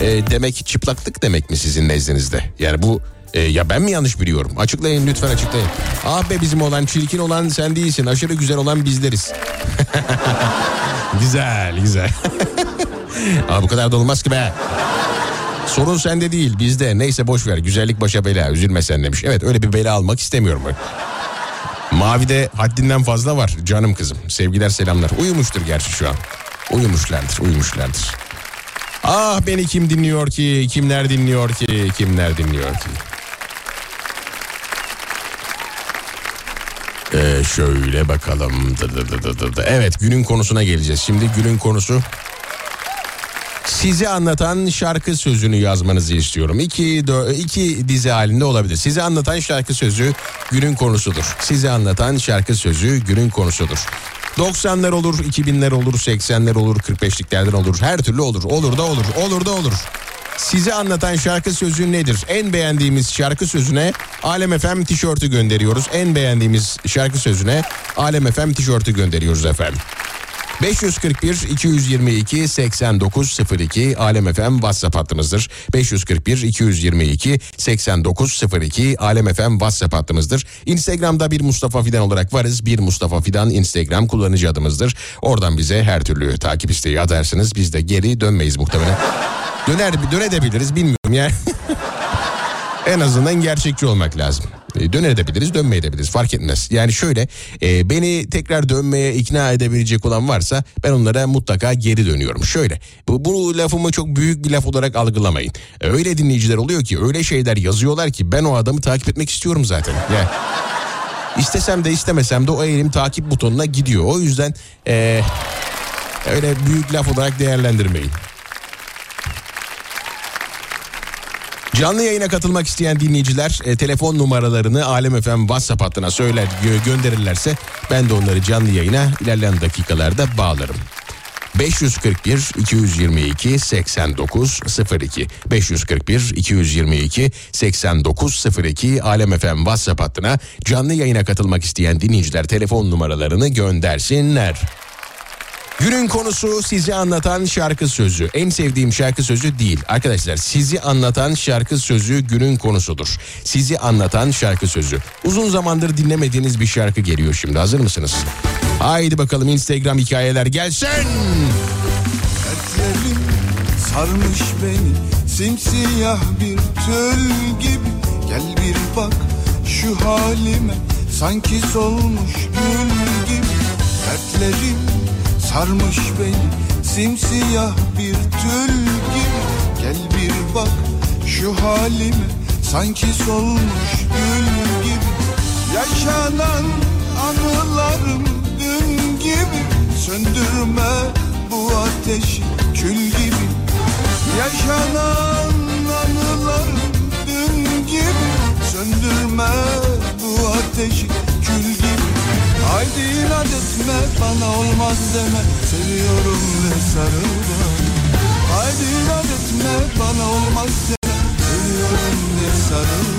e, demek çıplaklık demek mi sizin nezdinizde? Yani bu e, ya ben mi yanlış biliyorum? Açıklayın lütfen açıklayın. Ah be bizim olan çirkin olan sen değilsin. Aşırı güzel olan bizleriz. güzel güzel. Aa, bu kadar da olmaz ki be. Sorun sende değil bizde. Neyse boş ver. Güzellik başa bela. Üzülme sen demiş. Evet öyle bir bela almak istemiyorum. Mavi'de haddinden fazla var canım kızım. Sevgiler selamlar. Uyumuştur gerçi şu an. Uyumuşlardır, uyumuşlardır. Ah beni kim dinliyor ki, kimler dinliyor ki, kimler dinliyor ki. Ee, şöyle bakalım. Dı dı dı dı dı. Evet günün konusuna geleceğiz. Şimdi günün konusu sizi anlatan şarkı sözünü yazmanızı istiyorum. İki, dö- iki dizi halinde olabilir. Sizi anlatan şarkı sözü günün konusudur. Sizi anlatan şarkı sözü günün konusudur. 90'lar olur, 2000'ler olur, 80'ler olur, 45'liklerden olur. Her türlü olur. Olur da olur. Olur da olur. Sizi anlatan şarkı sözü nedir? En beğendiğimiz şarkı sözüne Alem FM tişörtü gönderiyoruz. En beğendiğimiz şarkı sözüne Alem FM tişörtü gönderiyoruz efendim. 541 222 8902 Alem FM WhatsApp hattımızdır. 541 222 8902 Alem FM WhatsApp hattımızdır. Instagram'da bir Mustafa Fidan olarak varız. Bir Mustafa Fidan Instagram kullanıcı adımızdır. Oradan bize her türlü takip isteği atarsınız. Biz de geri dönmeyiz muhtemelen. Döner dönebiliriz bilmiyorum yani. en azından gerçekçi olmak lazım. E, Dönebiliriz, dönmeyebiliriz fark etmez. Yani şöyle e, beni tekrar dönmeye ikna edebilecek olan varsa ben onlara mutlaka geri dönüyorum. Şöyle bu, bu lafımı çok büyük bir laf olarak algılamayın. E, Öyle dinleyiciler oluyor ki öyle şeyler yazıyorlar ki ben o adamı takip etmek istiyorum zaten. Yani istesem de istemesem de o elim takip butonuna gidiyor. O yüzden e, öyle büyük laf olarak değerlendirmeyin. Canlı yayına katılmak isteyen dinleyiciler e, telefon numaralarını Alem FM WhatsApp hattına söyler gö- gönderirlerse ben de onları canlı yayına ilerleyen dakikalarda bağlarım. 541 222 8902 541 222 8902 Alem FM WhatsApp hattına canlı yayına katılmak isteyen dinleyiciler telefon numaralarını göndersinler. Günün konusu sizi anlatan şarkı sözü. En sevdiğim şarkı sözü değil. Arkadaşlar sizi anlatan şarkı sözü günün konusudur. Sizi anlatan şarkı sözü. Uzun zamandır dinlemediğiniz bir şarkı geliyor şimdi. Hazır mısınız? Haydi bakalım Instagram hikayeler gelsin. Dertlerim sarmış beni simsiyah bir tül gibi Gel bir bak şu halime sanki solmuş gül gibi Dertlerim Sarmış beni simsiyah bir tül gibi. Gel bir bak şu halime sanki solmuş gül gibi. Yaşanan anılarım dün gibi. Söndürme bu ateşi kül gibi. Yaşanan anılarım dün gibi. Söndürme bu ateşi Haydi inat etme bana olmaz deme. Seviyorum ve sarıl Haydi inat etme bana olmaz deme. Seviyorum ve sarıl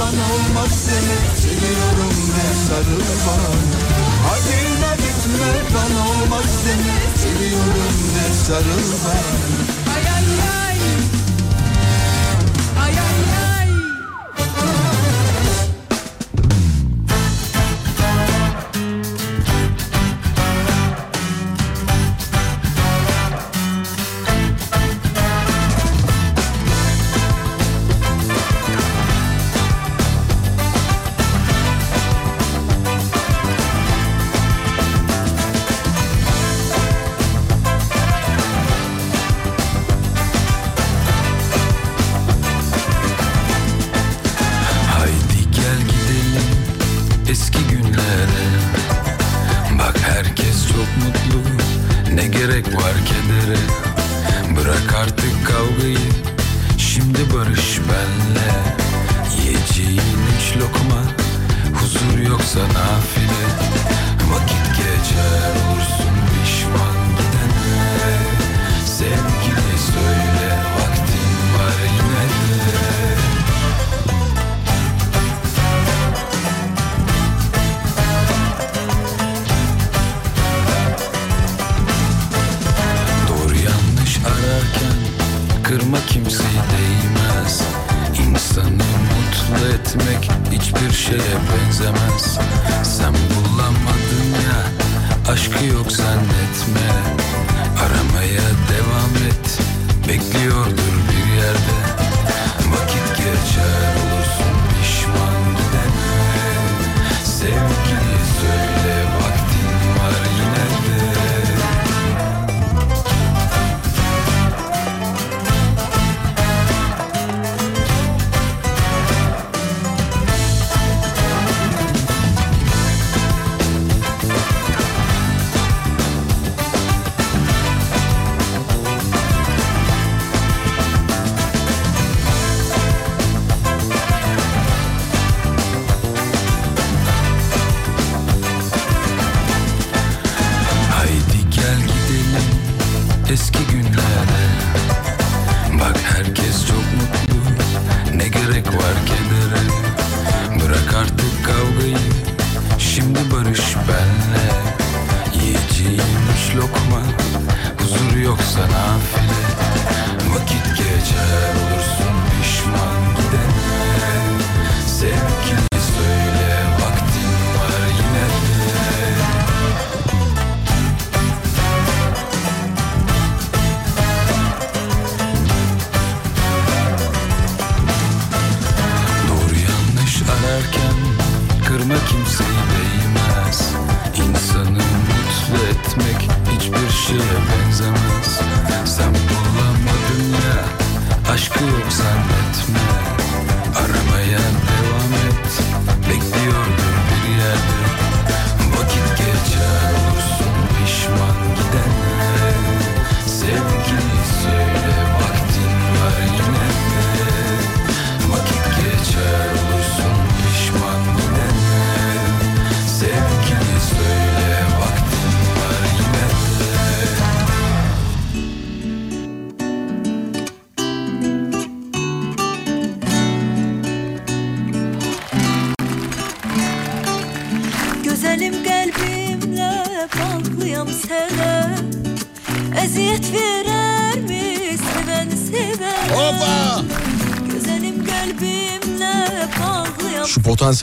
bana olmaz seni. Seviyorum ve sarıl bana Haline gitme bana olmaz seni. Seviyorum ve sarıl bana Hayaller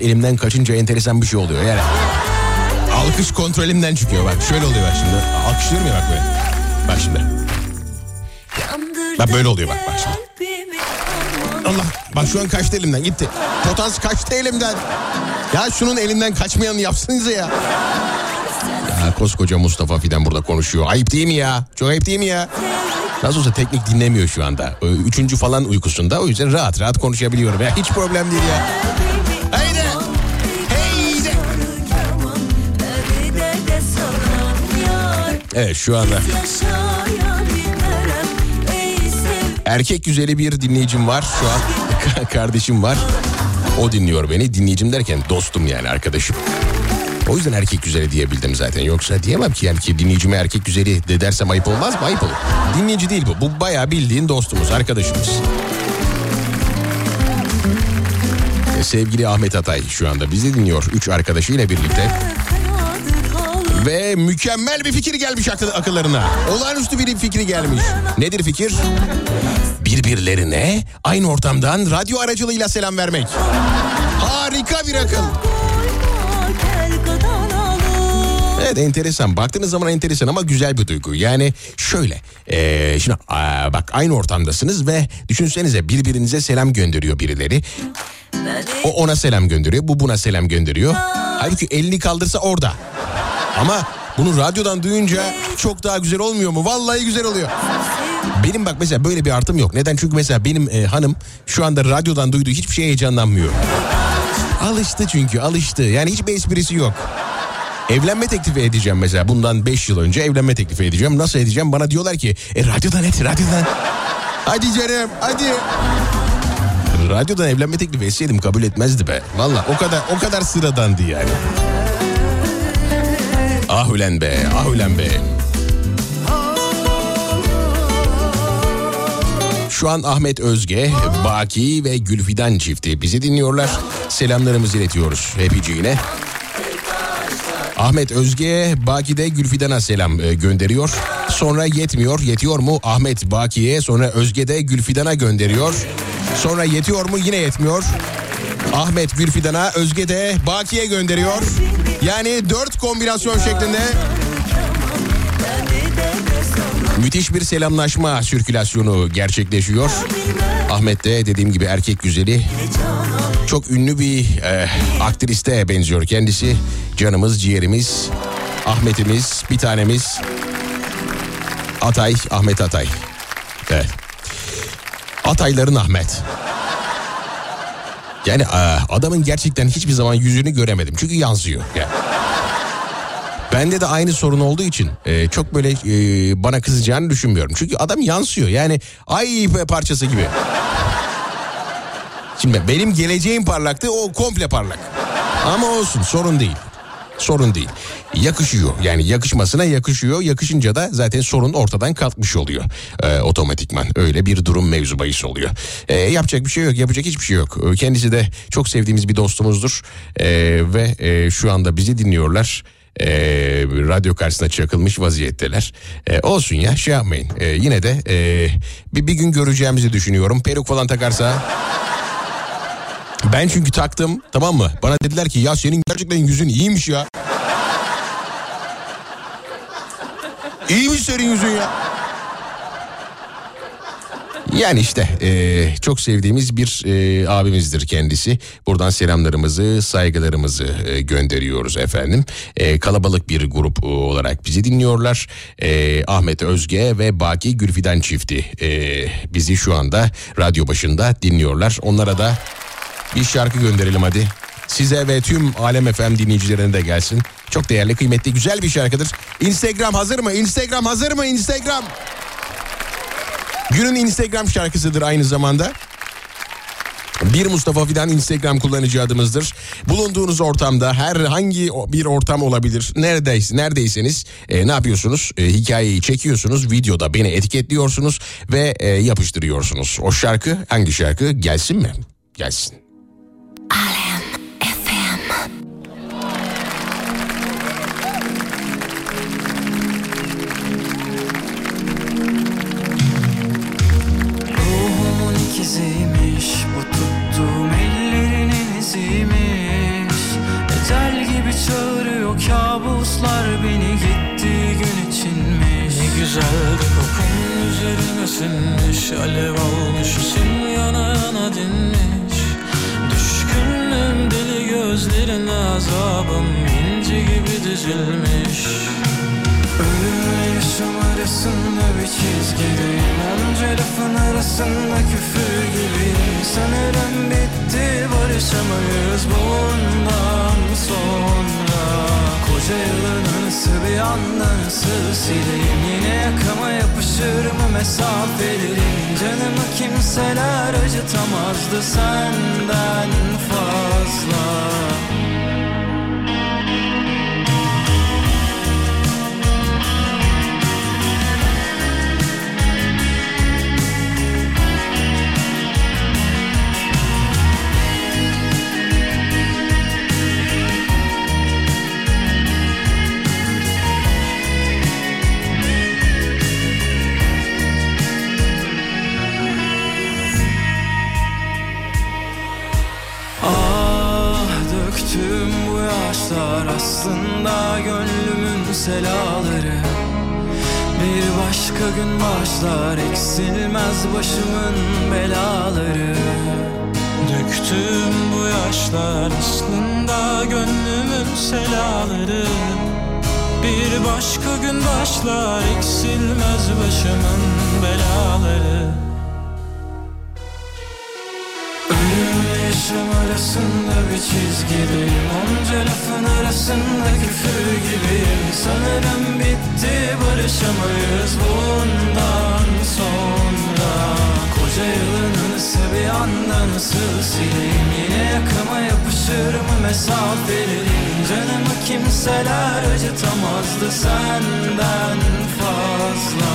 Elimden kaçınca enteresan bir şey oluyor yani. Alkış kontrolümden çıkıyor bak şöyle oluyor bak şimdi. Alkışlıyorum ya bak böyle. Bak şimdi. Bak böyle oluyor bak, bak şimdi. Allah bak şu an kaçtı elimden gitti. Potans kaçtı elimden. Ya şunun elinden kaçmayanı yapsanıza ya. Ya koskoca Mustafa Fidan burada konuşuyor. Ayıp değil mi ya? Çok ayıp değil mi ya? Nasıl olsa teknik dinlemiyor şu anda. Üçüncü falan uykusunda. O yüzden rahat rahat konuşabiliyorum. Ya. Hiç problem değil ya. Evet şu anda erkek güzeli bir dinleyicim var şu an. Kardeşim var. O dinliyor beni. Dinleyicim derken dostum yani arkadaşım. O yüzden erkek güzeli diyebildim zaten. Yoksa diyemem ki yani ki dinleyicime erkek güzeli de dersem ayıp olmaz mı? Ayıp olur. Dinleyici değil bu. Bu bayağı bildiğin dostumuz, arkadaşımız. E, Sevgili Ahmet Atay şu anda bizi dinliyor. Üç arkadaşıyla birlikte. Ve mükemmel bir fikir gelmiş akıl, akıllarına. Olağanüstü bir fikri gelmiş. Nedir fikir? Birbirlerine aynı ortamdan radyo aracılığıyla selam vermek. Harika bir akıl. Evet enteresan. Baktığınız zaman enteresan ama güzel bir duygu. Yani şöyle. eee, şimdi aa, bak aynı ortamdasınız ve düşünsenize birbirinize selam gönderiyor birileri. O ona selam gönderiyor. Bu buna selam gönderiyor. Halbuki elini kaldırsa orada. Ama bunu radyodan duyunca çok daha güzel olmuyor mu? Vallahi güzel oluyor. Benim bak mesela böyle bir artım yok. Neden? Çünkü mesela benim e, hanım şu anda radyodan duyduğu hiçbir şeye heyecanlanmıyor. Alıştı çünkü alıştı. Yani hiçbir esprisi yok. Evlenme teklifi edeceğim mesela bundan 5 yıl önce evlenme teklifi edeceğim. Nasıl edeceğim? Bana diyorlar ki e, radyodan et radyodan. Hadi canım hadi. Radyodan evlenme teklifi etseydim kabul etmezdi be. Valla o kadar o kadar sıradandı yani. Ah ulen be ah ulen be. Şu an Ahmet Özge, Baki ve Gülfidan çifti bizi dinliyorlar. Selamlarımızı iletiyoruz hepiciğine. Ahmet Özge, Baki de Gülfidan'a selam e, gönderiyor. Sonra yetmiyor, yetiyor mu? Ahmet Baki'ye, sonra Özge de Gülfidan'a gönderiyor. Sonra yetiyor mu? Yine yetmiyor. Ahmet Gülfidan'a, Özge de Baki'ye gönderiyor. Yani dört kombinasyon şeklinde müthiş bir selamlaşma sirkülasyonu gerçekleşiyor. Ahmet de dediğim gibi erkek güzeli. Çok ünlü bir e, aktriste benziyor kendisi. Canımız, ciğerimiz, Ahmet'imiz, bir tanemiz. Atay, Ahmet Atay. Evet. Atayların Ahmet. Yani e, adamın gerçekten hiçbir zaman yüzünü göremedim. Çünkü yansıyor. Yani. Bende de aynı sorun olduğu için e, çok böyle e, bana kızacağını düşünmüyorum. Çünkü adam yansıyor. Yani ay parçası gibi. Şimdi benim geleceğim parlaktı o komple parlak. Ama olsun sorun değil. Sorun değil. Yakışıyor yani yakışmasına yakışıyor. Yakışınca da zaten sorun ortadan kalkmış oluyor. Ee, otomatikman öyle bir durum mevzu bahis oluyor. Ee, yapacak bir şey yok yapacak hiçbir şey yok. Ee, Kendisi de çok sevdiğimiz bir dostumuzdur. Ee, ve e, şu anda bizi dinliyorlar. Ee, radyo karşısına çakılmış vaziyetteler. Ee, olsun ya şey yapmayın. Ee, yine de e, bir, bir gün göreceğimizi düşünüyorum. Peruk falan takarsa... Ben çünkü taktım tamam mı? Bana dediler ki ya senin gerçekten yüzün iyiymiş ya. İyiymiş senin yüzün ya. Yani işte e, çok sevdiğimiz bir e, abimizdir kendisi. Buradan selamlarımızı, saygılarımızı e, gönderiyoruz efendim. E, kalabalık bir grup e, olarak bizi dinliyorlar. E, Ahmet Özge ve Baki Gülfidan çifti e, bizi şu anda radyo başında dinliyorlar. Onlara da bir şarkı gönderelim hadi. Size ve tüm Alem FM dinleyicilerine de gelsin. Çok değerli, kıymetli, güzel bir şarkıdır. Instagram hazır mı? Instagram hazır mı? Instagram. Günün Instagram şarkısıdır aynı zamanda. Bir Mustafa Fidan Instagram kullanıcı adımızdır. Bulunduğunuz ortamda herhangi bir ortam olabilir. Neredeyse, neredeyseniz e, ne yapıyorsunuz? E, hikayeyi çekiyorsunuz. Videoda beni etiketliyorsunuz ve e, yapıştırıyorsunuz. O şarkı hangi şarkı? Gelsin mi? Gelsin. Alem FM. Ruhumun ellerinin iziymiş Ecel gibi çağırıyor kabuslar beni gittiği gün içinmiş. Ne güzel bir kokun Alev almış isim yana yana dinmiş. Gözlerine azabım inci gibi dizilmiş. Ölümle yaşam arasında bir çizgideyim Onca lafın arasında küfür gibiyim Sanırım bitti barışamayız bundan sonra Koca yılın anısı bir anda nasıl sileyim Yine yakama yapışır mı mesafelerim Canımı kimseler acıtamazdı senden fazla selaları Bir başka gün başlar eksilmez başımın belaları. Döktüm bu yaşlar aslında gönlümün selaları. Bir başka gün başlar eksilmez başımın belaları Yaşam arasında bir çizgideyim. Onca lafın arasında küfür gibiyim. Sanırım bitti barışamayız bundan sonra. Koca yılın anısı bir anda nasıl sileyim? Yine yakama yapışır mı mesafelerim? Canımı kimseler acıtamazdı senden fazla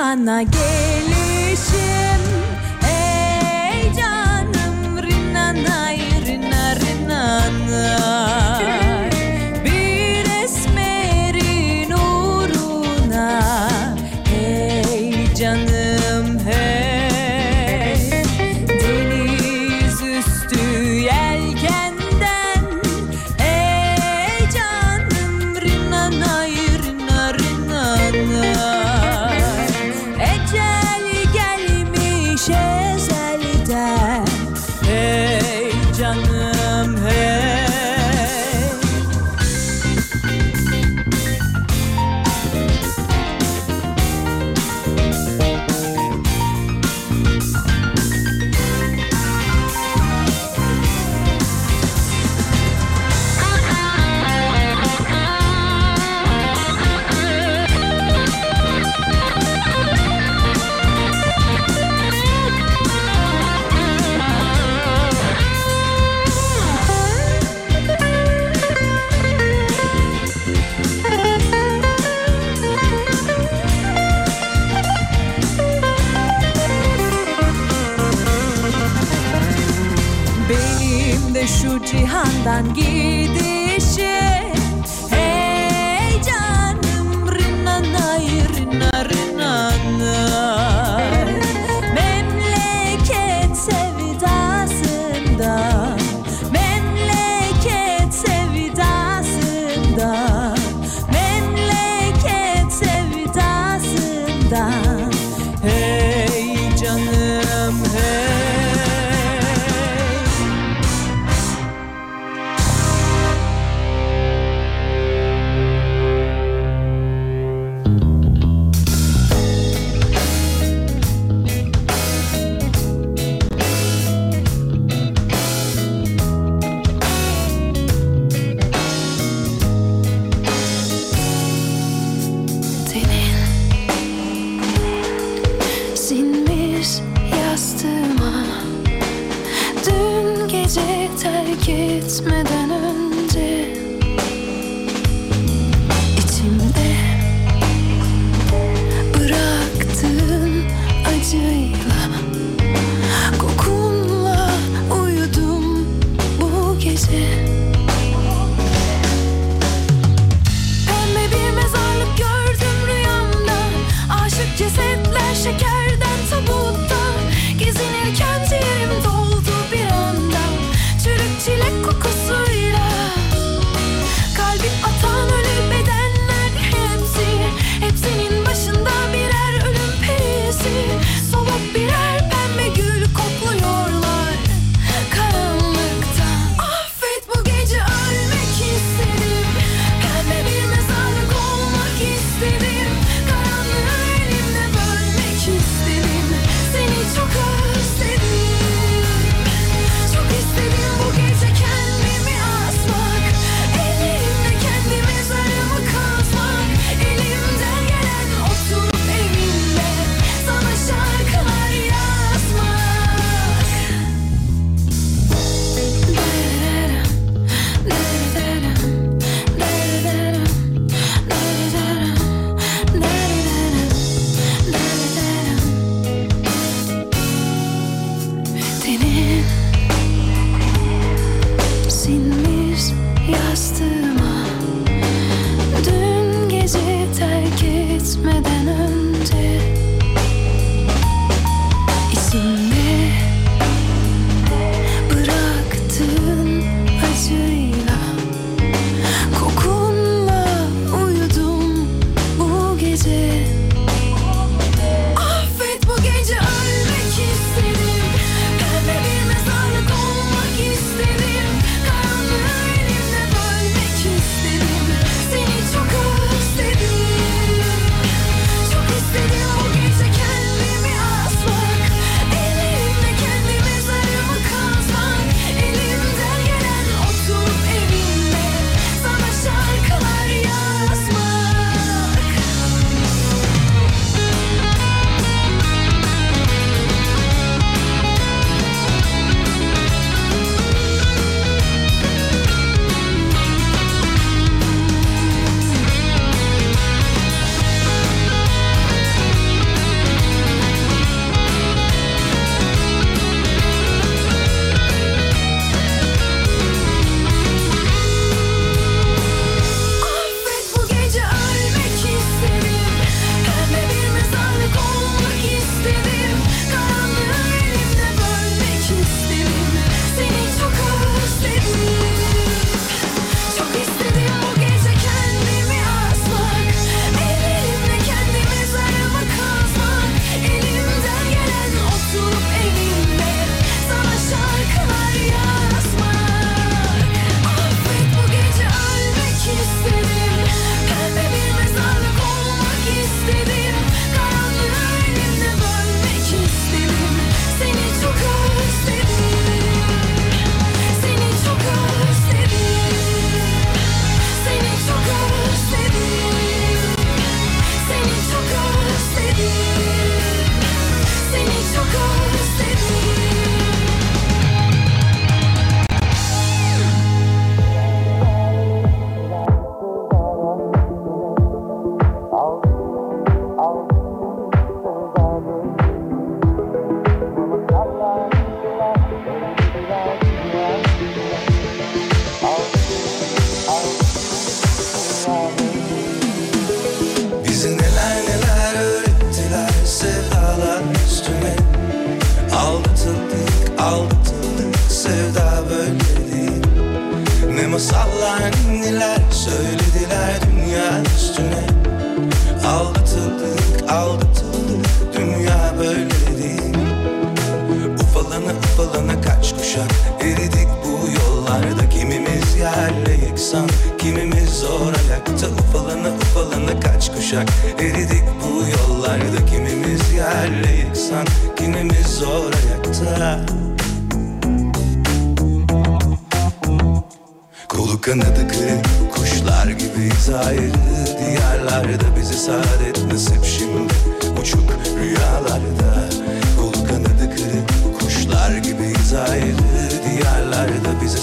cihana gelişim Ey canım rinanay rina rinanay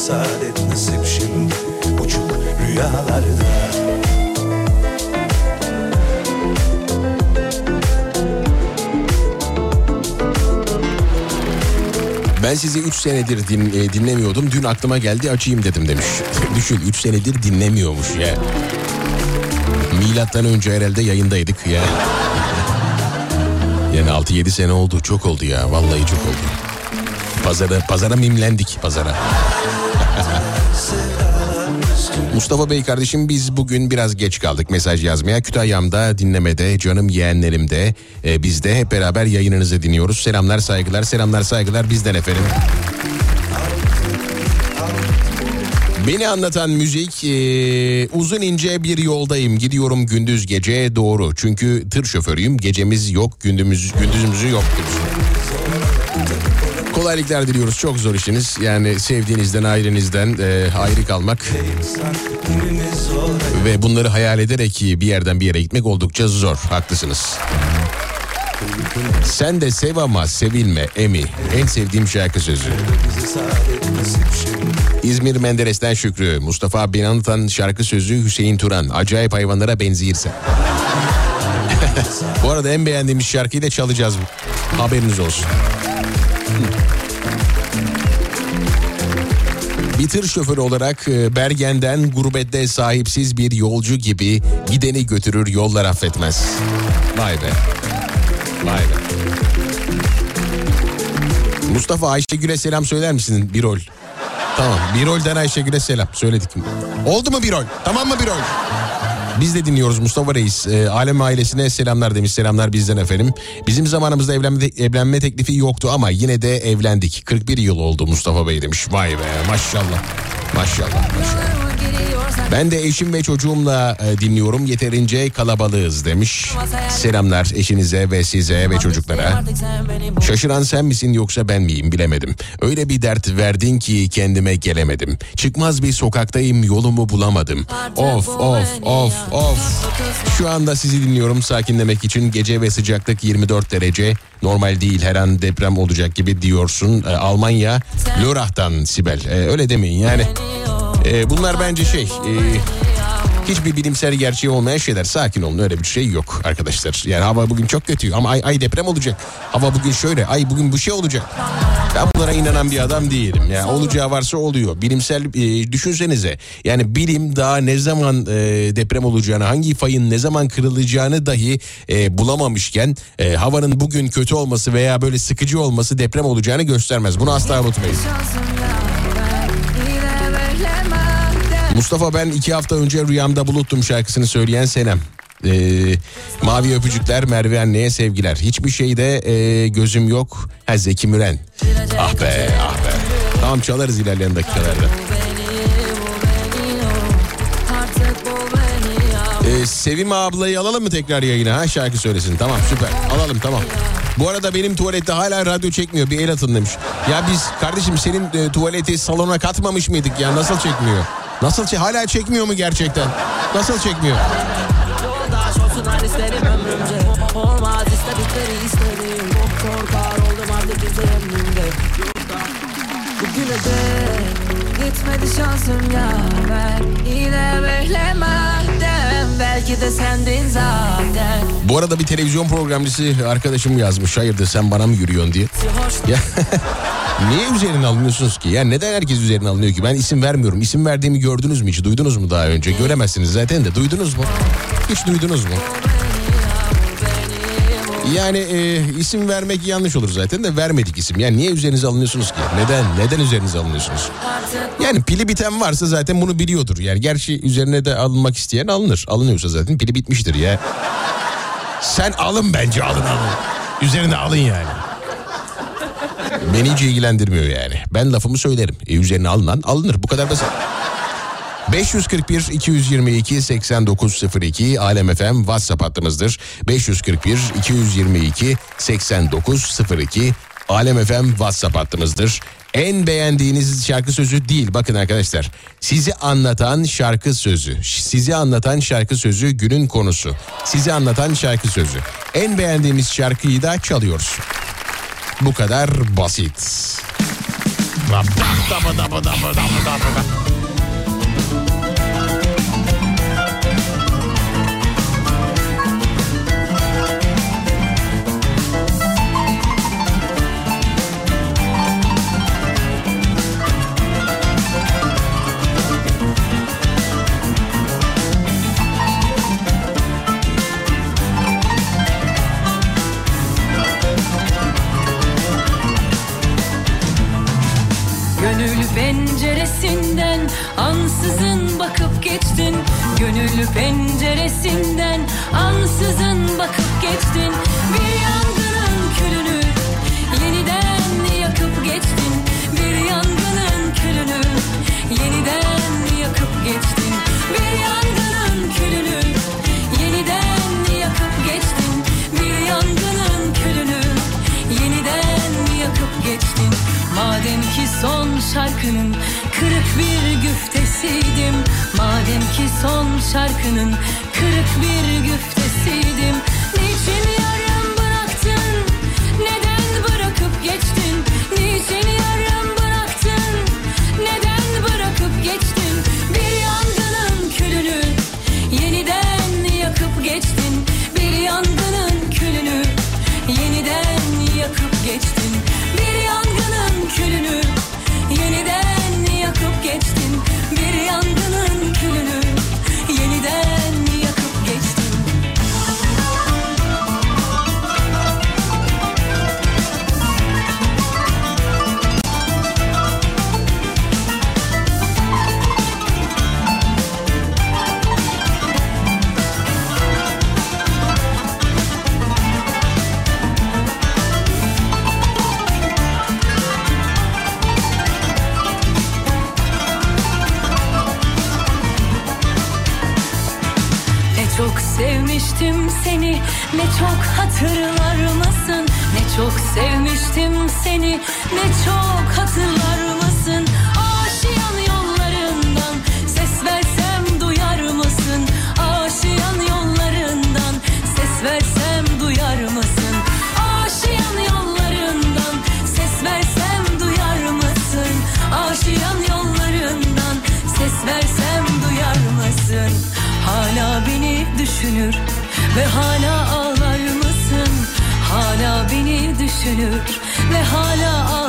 saadet nasip şimdi Uçuk rüyalarda Ben sizi 3 senedir din, e, dinlemiyordum. Dün aklıma geldi açayım dedim demiş. Düşün 3 senedir dinlemiyormuş ya. Milattan önce herhalde yayındaydık ya. Yani 6-7 sene oldu. Çok oldu ya. Vallahi çok oldu. Pazara, pazara mimlendik pazara. Mustafa Bey kardeşim biz bugün biraz geç kaldık mesaj yazmaya. Kütahyam'da dinlemede canım yeğenlerimde e, biz de hep beraber yayınınızı dinliyoruz. Selamlar saygılar selamlar saygılar bizden efendim. Beni anlatan müzik e, uzun ince bir yoldayım gidiyorum gündüz gece doğru çünkü tır şoförüyüm gecemiz yok gündüzümüz gündüzümüzü yok demiş. Kolaylıklar diliyoruz çok zor işiniz yani sevdiğinizden ailenizden e, ayrı kalmak ve bunları hayal ederek bir yerden bir yere gitmek oldukça zor haklısınız. Sen de sev ama sevilme Emi. En sevdiğim şarkı sözü. İzmir Menderes'ten Şükrü. Mustafa beni anlatan şarkı sözü Hüseyin Turan. Acayip hayvanlara benzeyirse. Bu arada en beğendiğimiz şarkıyı da çalacağız. Haberiniz olsun. Bir tır şoförü olarak e, Bergen'den gurbette sahipsiz bir yolcu gibi gideni götürür yollar affetmez. Vay be. Vay be. Mustafa Ayşegül'e selam söyler misin bir rol? Tamam Birol'den Ayşegül'e selam söyledik. Oldu mu Birol? Tamam mı Birol? Biz de dinliyoruz Mustafa Reis. E, Alem ailesine selamlar demiş. Selamlar bizden efendim. Bizim zamanımızda evlenme, evlenme teklifi yoktu ama yine de evlendik. 41 yıl oldu Mustafa Bey demiş. Vay be maşallah. Maşallah maşallah. Ben de eşim ve çocuğumla e, dinliyorum. Yeterince kalabalığız demiş. Selamlar eşinize ve size ve çocuklara. Şaşıran sen misin yoksa ben miyim bilemedim. Öyle bir dert verdin ki kendime gelemedim. Çıkmaz bir sokaktayım yolumu bulamadım. Of of of of. Şu anda sizi dinliyorum sakinlemek için gece ve sıcaklık 24 derece. Normal değil her an deprem olacak gibi diyorsun. E, Almanya Lörrach'tan Sibel. E, öyle demeyin yani. E, bunlar bence şey... e, hiçbir bilimsel gerçeği olmayan şeyler. Sakin olun öyle bir şey yok arkadaşlar. Yani hava bugün çok kötü ama ay, ay deprem olacak. Hava bugün şöyle ay bugün bu şey olacak. Ben bunlara inanan bir adam değilim. Yani olacağı varsa oluyor. Bilimsel e, düşünsenize. Yani bilim daha ne zaman e, deprem olacağını hangi fayın ne zaman kırılacağını dahi e, bulamamışken e, havanın bugün kötü olması veya böyle sıkıcı olması deprem olacağını göstermez. Bunu asla unutmayın. Mustafa ben iki hafta önce rüyamda buluttum şarkısını söyleyen Senem. Ee, mavi öpücükler Merve anneye sevgiler. Hiçbir şeyde e, gözüm yok. Ha Zeki Müren. Ah be ah be. Tamam çalarız ilerleyen dakikalarda. Ee, Sevim ablayı alalım mı tekrar yayına? Ha şarkı söylesin. Tamam süper. Alalım tamam. Bu arada benim tuvalette hala radyo çekmiyor. Bir el atın demiş. Ya biz kardeşim senin e, tuvaleti salona katmamış mıydık ya? Nasıl çekmiyor? Nasıl çe- hala çekmiyor mu gerçekten? Nasıl çekmiyor? Bugüne dek gitmedi şansım yaver Yine beklemeden belki de sendin zaten Bu arada bir televizyon programcısı arkadaşım yazmış. Hayırdır sen bana mı yürüyorsun diye. Ya niye üzerine alınıyorsunuz ki? Ya neden herkes üzerine alınıyor ki? Ben isim vermiyorum. İsim verdiğimi gördünüz mü hiç? Duydunuz mu daha önce? Göremezsiniz zaten de. Duydunuz mu? Hiç duydunuz mu? Yani e, isim vermek yanlış olur zaten de vermedik isim. Yani niye üzerinize alınıyorsunuz ki? Neden? Neden üzerinize alınıyorsunuz? Yani pili biten varsa zaten bunu biliyordur. Yani gerçi üzerine de alınmak isteyen alınır. Alınıyorsa zaten pili bitmiştir ya. Sen alın bence alın alın. Üzerine alın yani. Beni hiç ilgilendirmiyor yani. Ben lafımı söylerim. E, üzerine alınan alınır. Bu kadar basit. 541 222 8902 Alem FM WhatsApp hattımızdır. 541 222 8902 Alem FM WhatsApp hattımızdır. En beğendiğiniz şarkı sözü değil bakın arkadaşlar. Sizi anlatan şarkı sözü. Sizi anlatan şarkı sözü günün konusu. Sizi anlatan şarkı sözü. En beğendiğimiz şarkıyı da çalıyoruz. Bu kadar basit. Penceresinden ansızın bakıp geçtin. Bir yangının külünü yeniden yakıp geçtin. Bir yangının külünü yeniden yakıp geçtin. Bir yangının külünü yeniden yakıp geçtin. Bir yangının külünü yeniden yakıp geçtin. Madem ki son şarkının kırık bir güftesiydim Madem ki son şarkının kırık bir güftesiydim Ne çok hatırlar mısın? Ne çok sevmiştim seni. Ne çok hatırlar mısın? Aşiyan yollarından Ses versem duyar mısın? Aşiyan yollarından Ses versem duyar mısın? Aşiyan yollarından Ses versem duyar mısın? Aşiyan yollarından Ses versem duyar mısın? Hala beni düşünür ve hala düşünür ve hala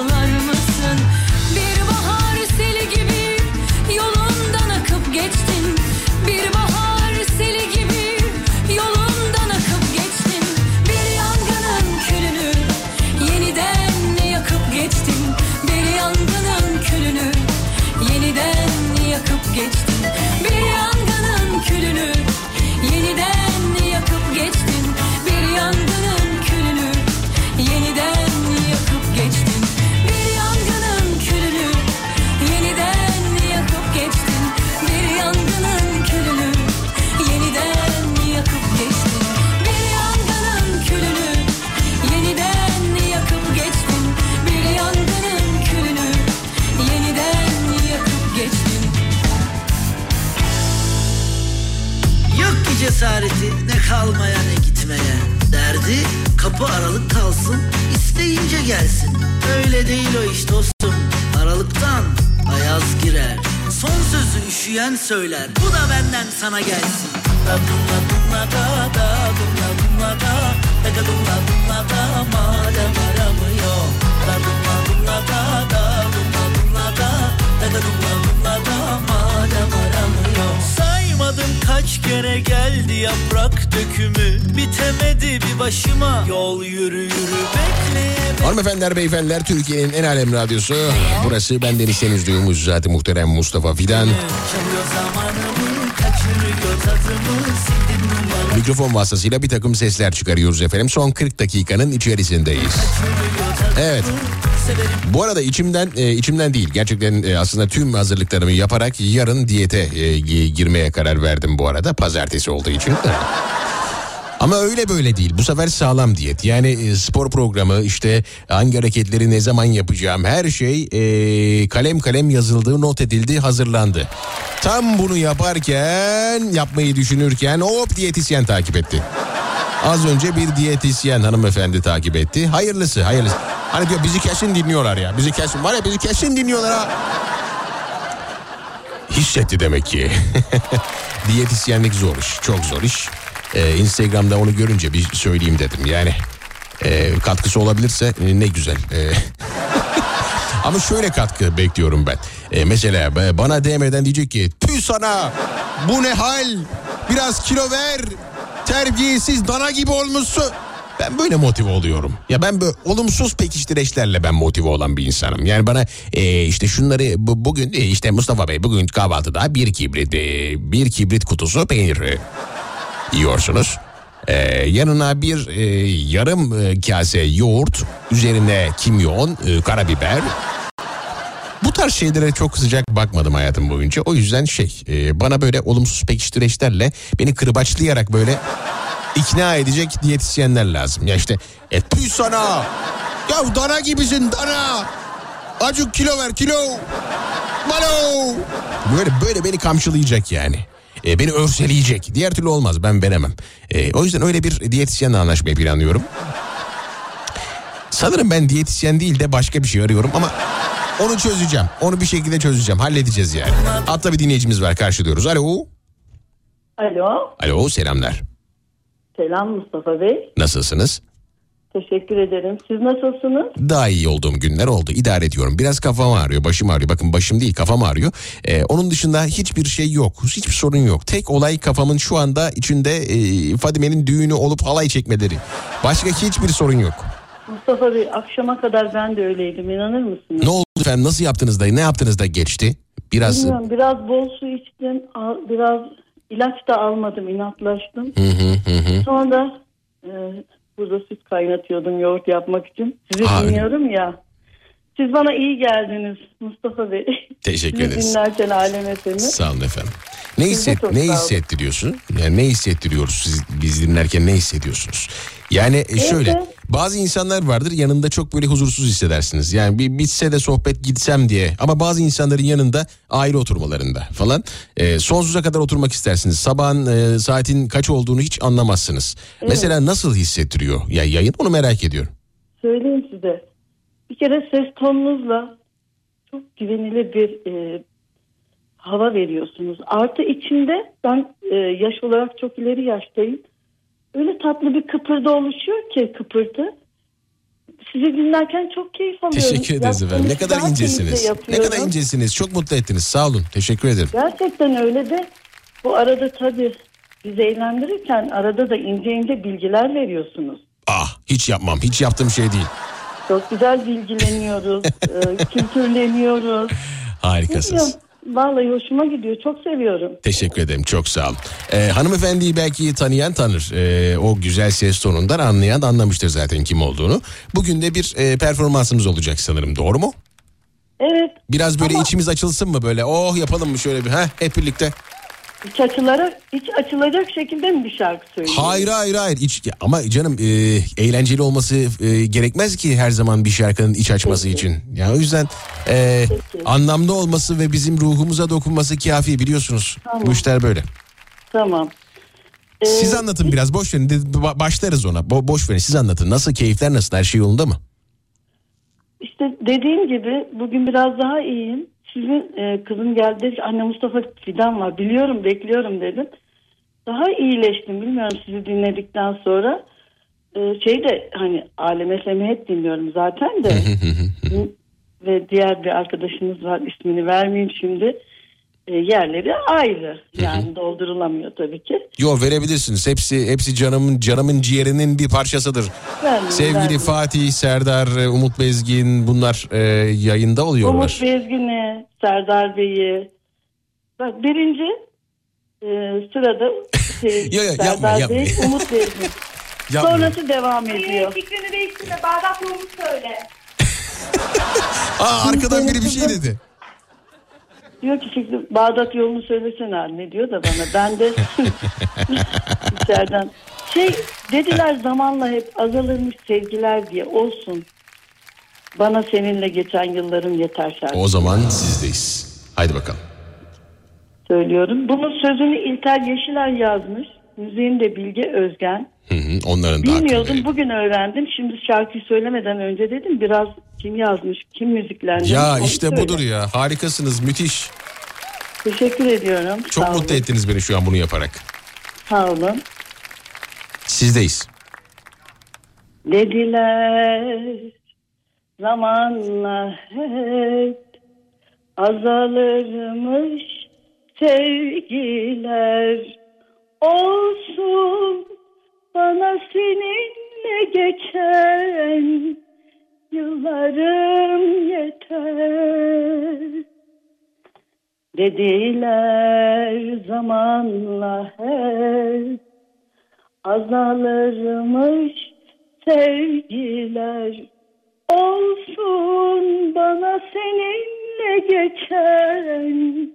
ne kalmaya ne gitmeye Derdi kapı aralık kalsın isteyince gelsin Öyle değil o iş dostum aralıktan ayaz girer Son sözü üşüyen söyler bu da benden sana gelsin Da dumla dumla da da dumla dumla da Da dumla dumla da madem aramıyor Da dumla dumla da da dumla dumla Da da dumla dumla da madem aramıyor Saymadım kaç kere geldi yaprak dökümü Bitemedi bir başıma yol yürü yürü bekleye Hanımefendiler, beyefendiler, Türkiye'nin en alem radyosu. Burası ben Deniz Deniz Duyumuz zaten muhterem Mustafa Fidan. Çalıyor zamanımı kaçırıyor tadımı Mikrofon vasıtasıyla bir takım sesler çıkarıyoruz efendim. Son 40 dakikanın içerisindeyiz. Evet. Bu arada içimden e, içimden değil gerçekten e, aslında tüm hazırlıklarımı yaparak yarın diyete e, gi- girmeye karar verdim bu arada pazartesi olduğu için. Ama öyle böyle değil. Bu sefer sağlam diyet. Yani e, spor programı işte hangi hareketleri ne zaman yapacağım her şey e, kalem kalem yazıldı, not edildi, hazırlandı. Tam bunu yaparken, yapmayı düşünürken hop diyetisyen takip etti. Az önce bir diyetisyen hanımefendi takip etti. Hayırlısı, hayırlısı. Hani diyor bizi kesin dinliyorlar ya. Bizi kesin var ya bizi kesin dinliyorlar ha. Hissetti demek ki. Diyetisyenlik zor iş. Çok zor iş. Ee, Instagram'da onu görünce bir söyleyeyim dedim. Yani e, katkısı olabilirse e, ne güzel. E, ama şöyle katkı bekliyorum ben. E, mesela e, bana DM'den diyecek ki tüh sana bu ne hal biraz kilo ver terbiyesiz dana gibi olmuşsun. Ben böyle motive oluyorum. Ya ben böyle olumsuz pekiştireçlerle ben motive olan bir insanım. Yani bana e, işte şunları bu, bugün e, işte Mustafa Bey bugün kahvaltıda bir kibrit e, bir kibrit kutusu peynir yiyorsunuz. E, yanına bir e, yarım e, kase yoğurt, üzerine kimyon, e, karabiber. Bu tarz şeylere çok sıcak bakmadım hayatım boyunca. O yüzden şey e, bana böyle olumsuz pekiştireçlerle beni kırbaçlayarak böyle ikna edecek diyetisyenler lazım. Ya işte e tüh sana ya dana gibisin dana acık kilo ver kilo malo böyle böyle beni kamçılayacak yani. E, beni örseleyecek. Diğer türlü olmaz ben veremem. E, o yüzden öyle bir diyetisyenle anlaşmayı planlıyorum. Sanırım ben diyetisyen değil de başka bir şey arıyorum ama onu çözeceğim. Onu bir şekilde çözeceğim. Halledeceğiz yani. Hatta bir dinleyicimiz var karşılıyoruz. Alo. Alo, Alo selamlar. selam Mustafa Bey. Nasılsınız? Teşekkür ederim. Siz nasılsınız? Daha iyi olduğum günler oldu. İdare ediyorum. Biraz kafam ağrıyor, başım ağrıyor. Bakın başım değil, kafam ağrıyor. Ee, onun dışında hiçbir şey yok. Hiçbir sorun yok. Tek olay kafamın şu anda içinde e, Fadime'nin düğünü olup halay çekmeleri. Başka hiçbir sorun yok. Mustafa Bey akşama kadar ben de öyleydim inanır mısınız? Ne oldu efendim? Nasıl yaptınız da, ne yaptınız da geçti? Biraz... Bilmiyorum biraz bol su içtim. Biraz ilaç da almadım inatlaştım. Hı hı hı hı. Sonra e, burada süt kaynatıyordum yoğurt yapmak için. Sizi Ha, öyle. dinliyorum ya. Siz bana iyi geldiniz Mustafa Bey. Teşekkür Sizi ederiz. dinlerken alem efemi. Sağ olun efendim. Ne, hisset, ne hissettiriyorsun? Yani ne hissettiriyoruz siz biz dinlerken ne hissediyorsunuz? Yani e, şöyle Evet. Bazı insanlar vardır yanında çok böyle huzursuz hissedersiniz. Yani bir bitse de sohbet gitsem diye ama bazı insanların yanında aile oturmalarında falan e, sonsuza kadar oturmak istersiniz. Sabahın e, saatin kaç olduğunu hiç anlamazsınız. Mesela nasıl hissettiriyor? Ya yayın onu merak ediyorum. Söyleyeyim size. Bir kere ses tonunuzla çok güvenilir bir e, hava veriyorsunuz. Artı içinde ben e, yaş olarak çok ileri yaştayım. Öyle tatlı bir kıpırdı oluşuyor ki kıpırtı. Sizi dinlerken çok keyif alıyorum. Teşekkür ederiz efendim. Ne kadar incesiniz. Ne kadar incesiniz. Çok mutlu ettiniz. Sağ olun. Teşekkür ederim. Gerçekten öyle de bu arada tabii bizi eğlendirirken arada da ince ince bilgiler veriyorsunuz. Ah hiç yapmam. Hiç yaptığım şey değil. Çok güzel bilgileniyoruz, e, kültürleniyoruz. Harikasınız. Bilmiyorum. Vallahi hoşuma gidiyor. Çok seviyorum. Teşekkür ederim çok sağ olun. Ee, hanımefendiyi belki tanıyan tanır. Ee, o güzel ses tonundan anlayan anlamıştır zaten kim olduğunu. Bugün de bir e, performansımız olacak sanırım doğru mu? Evet. Biraz böyle Ama- içimiz açılsın mı böyle oh yapalım mı şöyle bir ha hep birlikte. Hiç açılarak, hiç açılacak şekilde mi bir şarkı söylüyorsun? Hayır hayır hayır iç, ama canım e, eğlenceli olması e, gerekmez ki her zaman bir şarkının iç açması Peki. için. Yani o yüzden e, Peki. anlamlı olması ve bizim ruhumuza dokunması kafi biliyorsunuz. Tamam. Bu işler böyle. Tamam. Ee, Siz anlatın biraz boş verin. Başlarız ona. Bo- boş verin siz anlatın. Nasıl keyifler nasıl her şey yolunda mı? İşte dediğim gibi bugün biraz daha iyiyim. Sizin e, kızım geldi dedi anne Mustafa Fidan var biliyorum bekliyorum dedim. Daha iyileştim bilmiyorum sizi dinledikten sonra. E, şey de hani Alem FM'i hep dinliyorum zaten de. Ve diğer bir arkadaşınız var ismini vermeyeyim şimdi. E, yerleri ayrı. Yani doldurulamıyor tabii ki. Yo verebilirsiniz. Hepsi hepsi canımın canımın ciğerinin bir parçasıdır. Vermeyeyim, Sevgili vermeyeyim. Fatih, Serdar, e, Umut Bezgin bunlar e, yayında oluyorlar. Umut Bezgin'i, Serdar Bey'i. Bak birinci e, sırada şey, Yo, yo, yapma, Serdar yapma. Bey, Umut Bezgin. Sonrası devam ediyor. Fikrini değiştirme. Bağdat yolunu söyle. Aa arkadan biri bir şey dedi. Diyor ki Fikri Bağdat yolunu söylesene anne diyor da bana. Ben de içeriden şey dediler zamanla hep azalırmış sevgiler diye olsun. Bana seninle geçen yıllarım yeter şarkı O zaman sizdeyiz. Haydi bakalım. söylüyorum. Bunun sözünü İlter Yeşilay yazmış. Müziğini de Bilge Özgen. Hı hı, onların da Bilmiyordum bugün öğrendim. Şimdi şarkıyı söylemeden önce dedim biraz kim yazmış, kim müziklendirmiş. Ya işte söyle. budur ya. Harikasınız, müthiş. Teşekkür ediyorum. Çok Sağ mutlu olun. ettiniz beni şu an bunu yaparak. Sağ olun. Sizdeyiz. Dediler zamanla hep azalırmış sevgiler olsun bana seninle geçen yıllarım yeter. Dediler zamanla hep azalırmış sevgiler. Olsun bana seninle geçen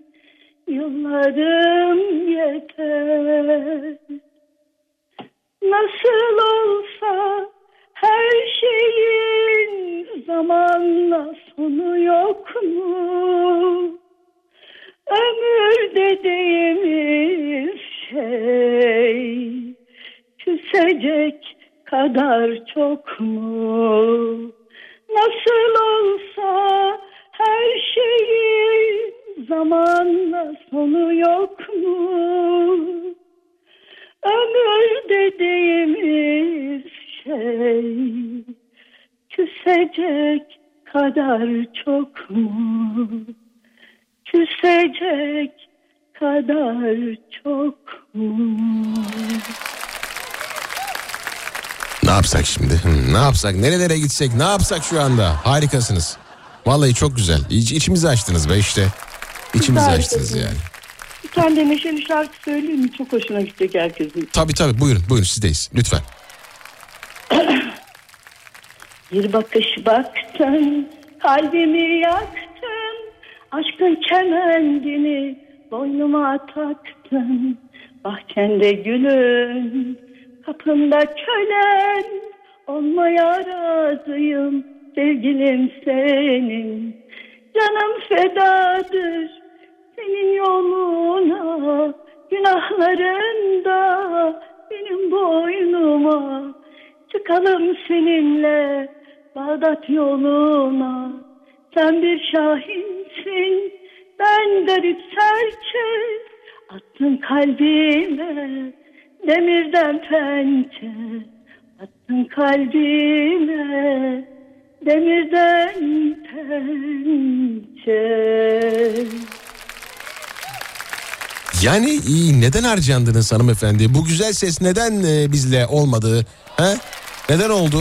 yıllarım yeter. Nasıl olsa her şeyin zamanla sonu yok mu ömür dediğimiz şey küsecek kadar çok mu? Nasıl olsa her şeyin zamanla sonu yok mu? Ömür dediğimiz şey küsecek kadar çok mu? Küsecek kadar çok mu? Ne yapsak şimdi? Ne yapsak? Nerelere gitsek? Ne yapsak şu anda? Harikasınız. Vallahi çok güzel. İç, içimizi açtınız be işte. İçimizi Güzel, açtınız yani. Bir tane de neşeli şarkı söyleyeyim mi? Çok hoşuna gidecek herkesin. Tabii tabii buyurun buyurun sizdeyiz. Lütfen. Bir bakış baktın, kalbimi yaktın, aşkın kemendini boynuma taktın. Bahçende gülün, kapında kölen, olmaya razıyım sevgilim senin. Canım fedadır senin yoluna, günahlarında benim boynuma. Çıkalım seninle Bağdat yoluna Sen bir şahinsin Ben garip serçe Attın kalbime Demirden pençe Attın kalbime Demirden pençe Yani neden harcandınız hanımefendi? Bu güzel ses neden e, bizle olmadı? He? Neden oldu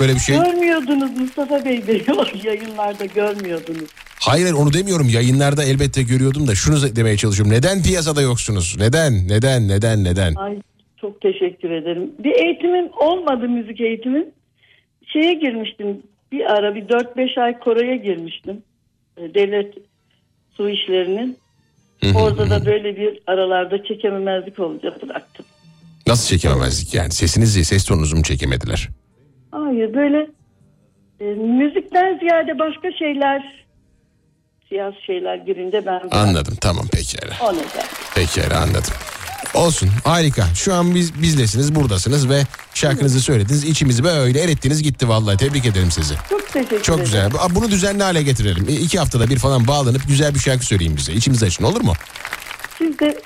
böyle bir şey? Görmüyordunuz Mustafa Bey o yayınlarda görmüyordunuz. Hayır onu demiyorum. Yayınlarda elbette görüyordum da şunu demeye çalışıyorum. Neden piyasada yoksunuz? Neden? Neden? Neden? Neden? Ay çok teşekkür ederim. Bir eğitimim olmadı müzik eğitimin. Şeye girmiştim bir ara bir 4-5 ay Kore'ye girmiştim. E, Devlet su işlerinin. Orada da böyle bir aralarda çekememezlik olunca bıraktım. Nasıl çekememezlik yani? Sesinizi, ses tonunuzu mu çekemediler? Hayır böyle e, müzikten ziyade başka şeyler siyasi şeyler girince ben Anladım tamam pekala. o neden. Pekala anladım. Olsun harika. Şu an biz bizlesiniz buradasınız ve şarkınızı söylediniz. İçimizi böyle erittiniz gitti vallahi. Tebrik ederim sizi. Çok teşekkür Çok ederim. güzel. Bu- Bunu düzenli hale getirelim. İki haftada bir falan bağlanıp güzel bir şarkı söyleyin bize. İçimizi açın olur mu? Siz de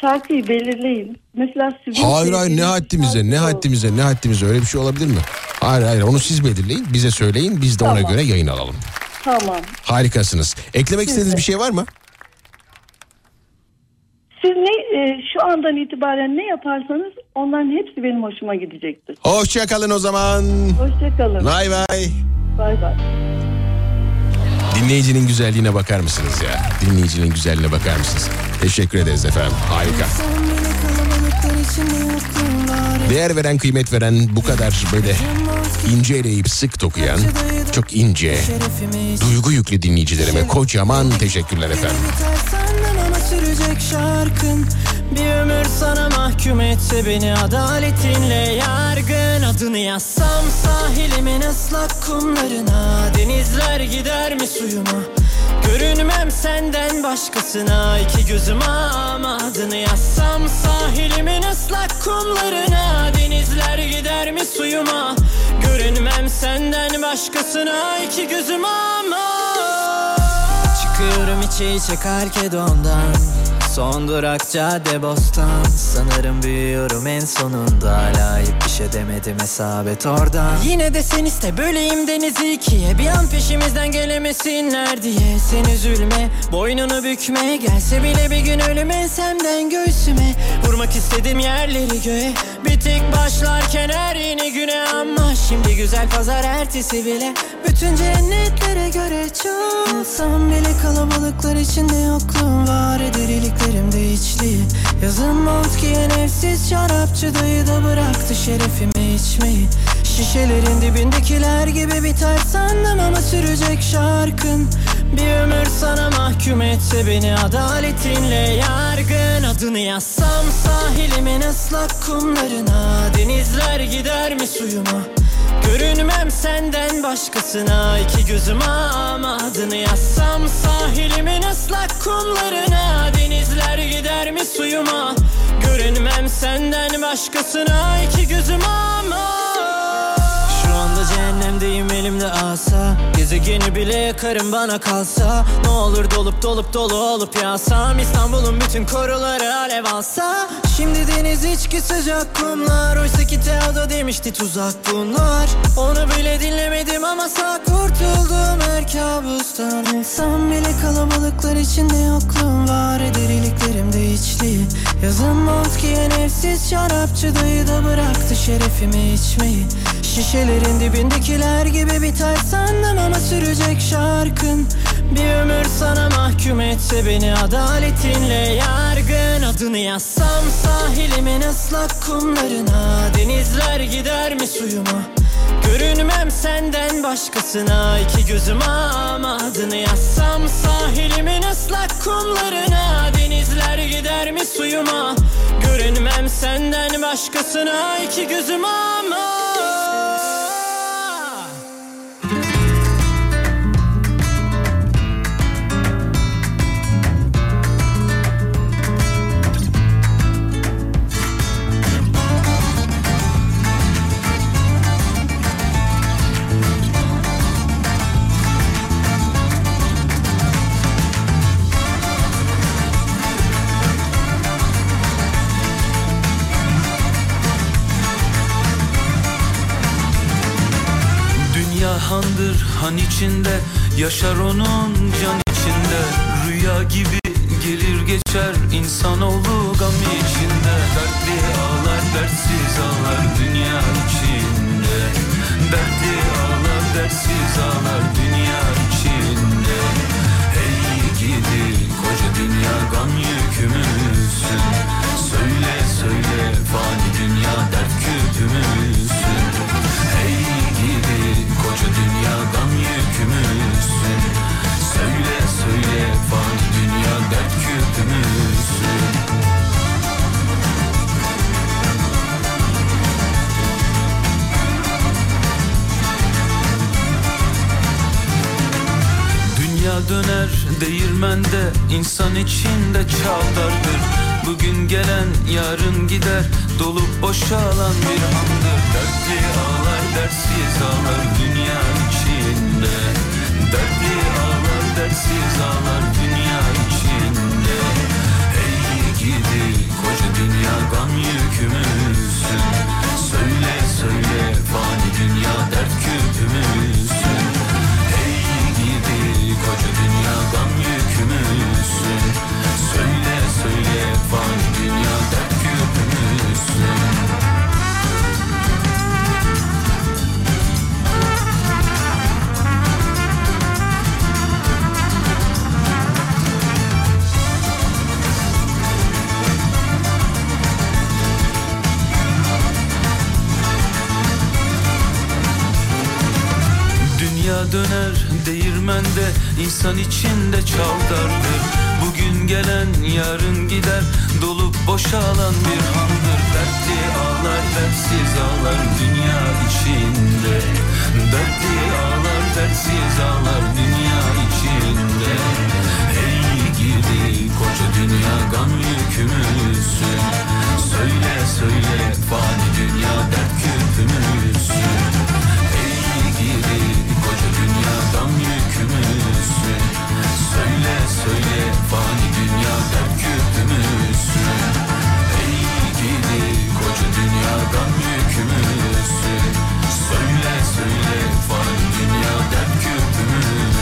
şarkıyı belirleyin. Mesela sizin Hayır hayır ne haddimize ne haddimize ne haddimize öyle bir şey olabilir mi? Hayır hayır onu siz belirleyin bize söyleyin biz de ona Tamam. göre yayın alalım. Tamam. Harikasınız. Eklemek istediğiniz bir şey var mı? Siz ne e, şu andan itibaren ne yaparsanız onların hepsi benim hoşuma gidecektir. Hoşça kalın o zaman. Hoşçakalın. Bay bay. Bay bay. Dinleyicinin güzelliğine bakar mısınız ya? Dinleyicinin güzelliğine bakar mısınız? Teşekkür ederiz efendim. Harika. Değer veren, kıymet veren, bu kadar böyle ince eleyip sık dokuyan, çok ince, duygu yüklü dinleyicilerime kocaman teşekkürler efendim. Bir ömür sana mahkum etse beni adaletinle yargın Adını yazsam sahilimin ıslak kumlarına Denizler gider mi suyuma? Görünmem senden başkasına iki gözüm ama adını yazsam sahilimin ıslak kumlarına Denizler gider mi suyuma? Görünmem senden başkasına iki gözüm ama Çıkıyorum içe içe Karkedon'dan Son durak cadde bostan. Sanırım büyüyorum en sonunda. Hala hiçbir şey demedim hesabet oradan. Yine de sen iste böleyim denizi ikiye Bir an peşimizden gelemesinler diye. Sen üzülme boynunu bükme. Gelse bile bir gün ölüm ensemden göğsüme. Vurmak istedim yerleri göğe. Bir tek başlarken her yeni güne Ama şimdi güzel pazar ertesi bile. Bütün cennetlere göre çok. Olsam bile kalabalıklar içinde yokluğum var. Eder iliklerimde içli. Yazın mont giyen evsiz şarapçı dayı da bıraktı şerefimi içmeyi. Şişelerin dibindekiler gibi biter sandım ama sürecek şarkın Bir ömür sana mahkum etse beni adaletinle yargın. Adını yazsam sahilimin ıslak kumlarına Denizler gider mi suyuma Görünmem senden başkasına iki gözüm ama adını yazsam sahilimin ıslak kumlarına Denizler gider mi suyuma? Görünmem senden başkasına iki gözüm ama Anda cehennemdeyim elimde asa. Gezegeni bile yakarım bana kalsa. Ne olur dolup dolup dolu olup yağsam İstanbul'un bütün koruları alev alsa. Şimdi deniz içki sıcak kumlar. Oysa ki Teodo demişti tuzak bunlar. Onu bile dinlemedim ama sağ kurtuldum. Her kabustan Olsam bile kalabalıklar içinde yokluğum var. Eder iliklerimde içli. Yazın mont giyen evsiz şarapçı dayı da bıraktı şerefimi içmeyi Şişelerin dibindekiler gibi biter sandım ama sürecek şarkın. Bir ömür sana mahkum etse beni adaletinle yargın. Adını yazsam sahilimin ıslak kumlarına Denizler gider mi suyuma Görünmem senden başkasına iki gözüm ama adını yazsam sahilimin ıslak kumlarına Denizler gider mi suyuma? Görünmem senden başkasına iki gözüm ama handır han içinde Yaşar onun can içinde. Rüya gibi gelir geçer insanoğlu gam içinde. Dertli ağlar dertsiz ağlar dünya içinde. Dertli ağlar dertsiz ağlar dünya içinde. Ey gidi koca dünya gam yükümüzsün. Söyle söyle fani dünya dert küpümüzsün Dünya döner değirmende insan içinde çavdardır Bugün gelen yarın gider dolup boşalan bir andır Dertli ağlar dertsiz ağlar dünya içinde. Dertli ağlar dertsiz ağlar dünya gidi koca dünya gam yükümüzsün. Söyle söyle fani dünya dert küpümüzsün. Ey gidi koca dünya gam yükümüzsün değirmende insan içinde çavdardır Bugün gelen yarın gider dolup boşalan bir handır Dertli ağlar dertsiz ağlar dünya içinde. Dertli ağlar dertsiz ağlar dünya içinde. Ey gidi koca dünya gam yükümüzsün Söyle söyle fani dünya dert küpümüzsün Söyle söyle fani dünya dert küpümüzsün Ey gidi koca dünya gam yükümüzsün Söyle söyle fani dünya dert küpümüzsün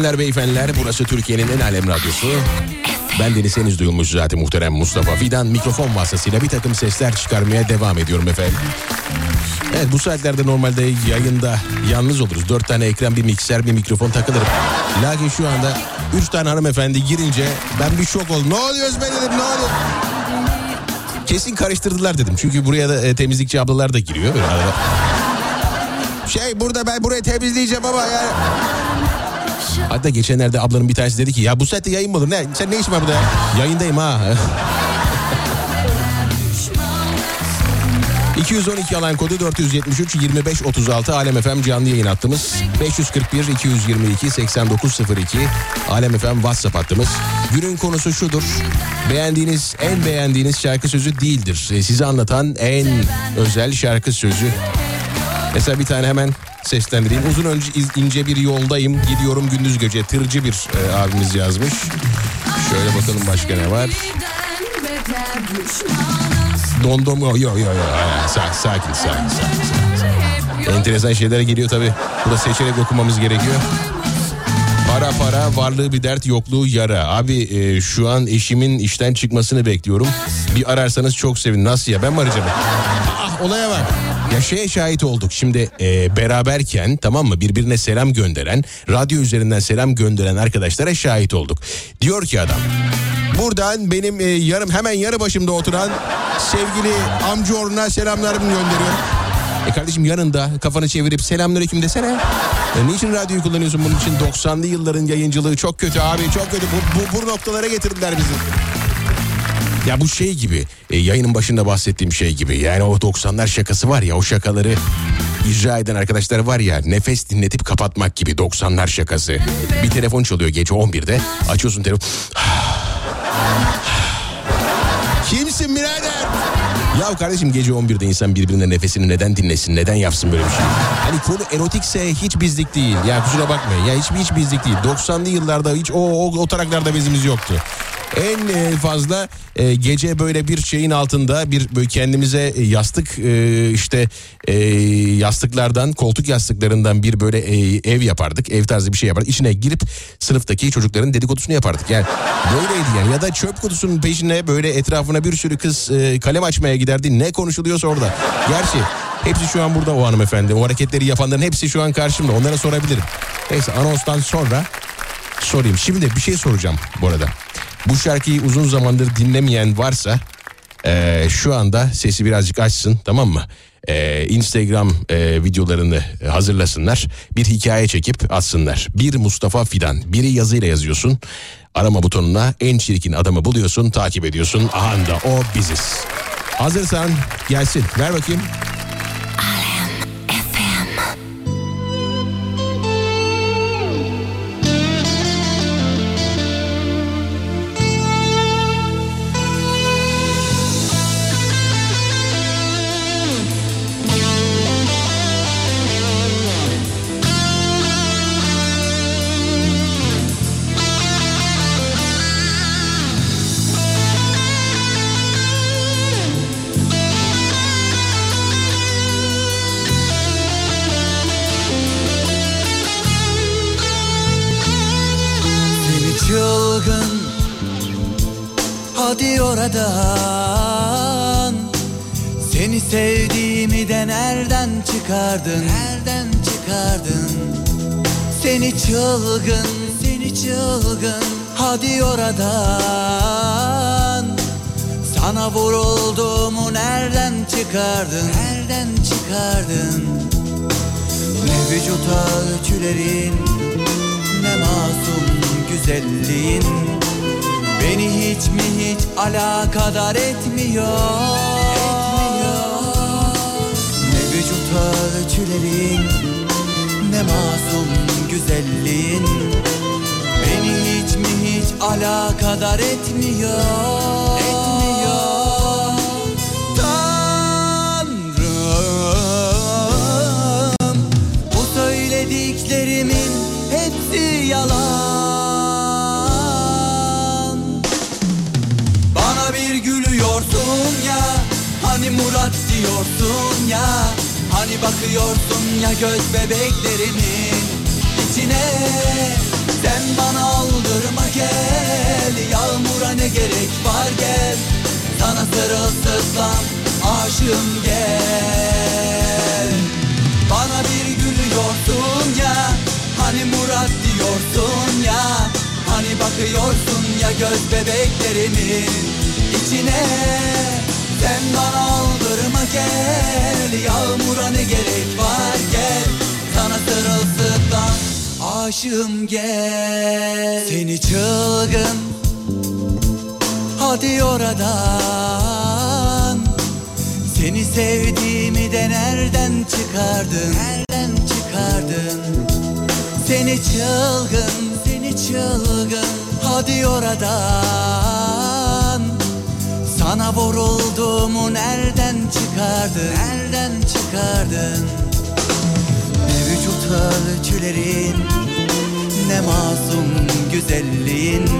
Hanımefendiler, beyefendiler burası Türkiye'nin en alem radyosu. Ben Deniz Henüz duyulmuş zaten muhterem Mustafa Fidan mikrofon vasıtasıyla bir takım sesler çıkarmaya devam ediyorum efendim. Evet bu saatlerde normalde yayında yalnız oluruz. Dört tane ekran, bir mikser, bir mikrofon takılır. Lakin şu anda üç tane hanımefendi girince ben bir şok oldum. Ne oluyoruz be dedim ne oluyor? Kesin karıştırdılar dedim. Çünkü buraya da e, temizlikçi ablalar da giriyor. Şey burada ben burayı temizleyeceğim ama yani. Hatta geçenlerde ablanın bir tanesi dedi ki ya bu saatte yayın mı olur? Ne? Sen ne işin var burada ya? Yayındayım ha. 212 alan kodu 473 25 36 Alem FM canlı yayın hattımız 541 222 8902 Alem FM WhatsApp hattımız. Günün konusu şudur. Beğendiğiniz en beğendiğiniz şarkı sözü değildir. E, Sizi anlatan en özel şarkı sözü. Mesela bir tane hemen seslendireyim. Uzun önce ince bir yoldayım. Gidiyorum gündüz gece. Tırcı bir e, abimiz yazmış. Şöyle bakalım başka ne var. Dondom yok yok yok. Sakin sakin sakin. sakin. Enteresan şeyler geliyor tabii. Burada seçerek okumamız gerekiyor. Para para varlığı bir dert yokluğu yara. Abi e, şu an eşimin işten çıkmasını bekliyorum. Bir ararsanız çok sevin. Nasıl ya ben mi arayacağım? Ah olaya bak. Ya şeye şahit olduk. Şimdi e, beraberken tamam mı birbirine selam gönderen, radyo üzerinden selam gönderen arkadaşlara şahit olduk. Diyor ki adam. Buradan benim e, yarım hemen yarı başımda oturan sevgili amcaoğluna selamlarımı gönderiyorum. E kardeşim yanında kafanı çevirip selamünaleyküm desene. E niçin radyoyu kullanıyorsun bunun için? 90'lı yılların yayıncılığı çok kötü abi çok kötü. Bu, bu, bu noktalara getirdiler bizi. Ya bu şey gibi e, yayının başında bahsettiğim şey gibi. Yani o 90'lar şakası var ya o şakaları icra eden arkadaşlar var ya nefes dinletip kapatmak gibi 90'lar şakası. Bir telefon çalıyor gece 11'de açıyorsun telefon. Kimsin birader? Ya kardeşim gece 11'de insan birbirine nefesini neden dinlesin? Neden yapsın böyle bir şey? Hani konu erotikse hiç bizlik değil. Ya kusura bakmayın. Ya hiç hiç bizlik değil. 90'lı yıllarda hiç o, o, o taraklarda bezimiz yoktu. En e, fazla e, gece böyle bir şeyin altında bir böyle kendimize e, yastık işte yastıklardan koltuk yastıklarından bir böyle ev yapardık. Ev tarzı bir şey yapardık. İçine girip sınıftaki çocukların dedikodusunu yapardık. Yani böyleydi yani ya da çöp kutusunun peşine böyle etrafına bir sürü kız kalem açmaya giderdi. Ne konuşuluyorsa orada. Gerçi hepsi şu an burada o hanımefendi. O hareketleri yapanların hepsi şu an karşımda. Onlara sorabilirim. Neyse anonstan sonra sorayım. Şimdi bir şey soracağım bu arada. Bu şarkıyı uzun zamandır dinlemeyen varsa eee, şu anda sesi birazcık açsın tamam mı? Eee, Instagram eee, videolarını hazırlasınlar. Bir hikaye çekip atsınlar. Bir Mustafa Fidan. Biri yazıyla yazıyorsun. Arama butonuna en çirkin adamı buluyorsun, takip ediyorsun. Aha da o biziz. Hazırsan gelsin. Ver bakayım. Çıkardın? Nereden çıkardın? Ne vücuta ölçülerin ne masum güzelliğin? Beni hiç mi hiç alakadar etmiyor? Ne vücut ölçülerin ne masum güzelliğin? Beni hiç mi hiç alakadar Etmiyor yalan. Bana bir gülüyorsun ya Hani Murat diyorsun ya. Hani bakıyorsun ya göz bebeklerimin içine. Sen bana aldırma gel Yağmura ne gerek var gel. Sana sırılsıklam aşığım gel. Bana bir gülüyorsun ya Hani Murat diyorsun ya Hani bakıyorsun ya göz bebeklerimin içine. Sen bana aldırma gel Yağmura ne gerek var gel. Sana sırılsıklam aşığım gel. Seni çılgın Hadi oradan. Seni sevdiğimi de nereden çıkardın? Nereden çıkardın Seni çılgın Seni çılgın. Hadi oradan. Sana vurulduğumu nereden çıkardın? Nereden çıkardın? Ne vücut ölçülerin Ne masum güzelliğin.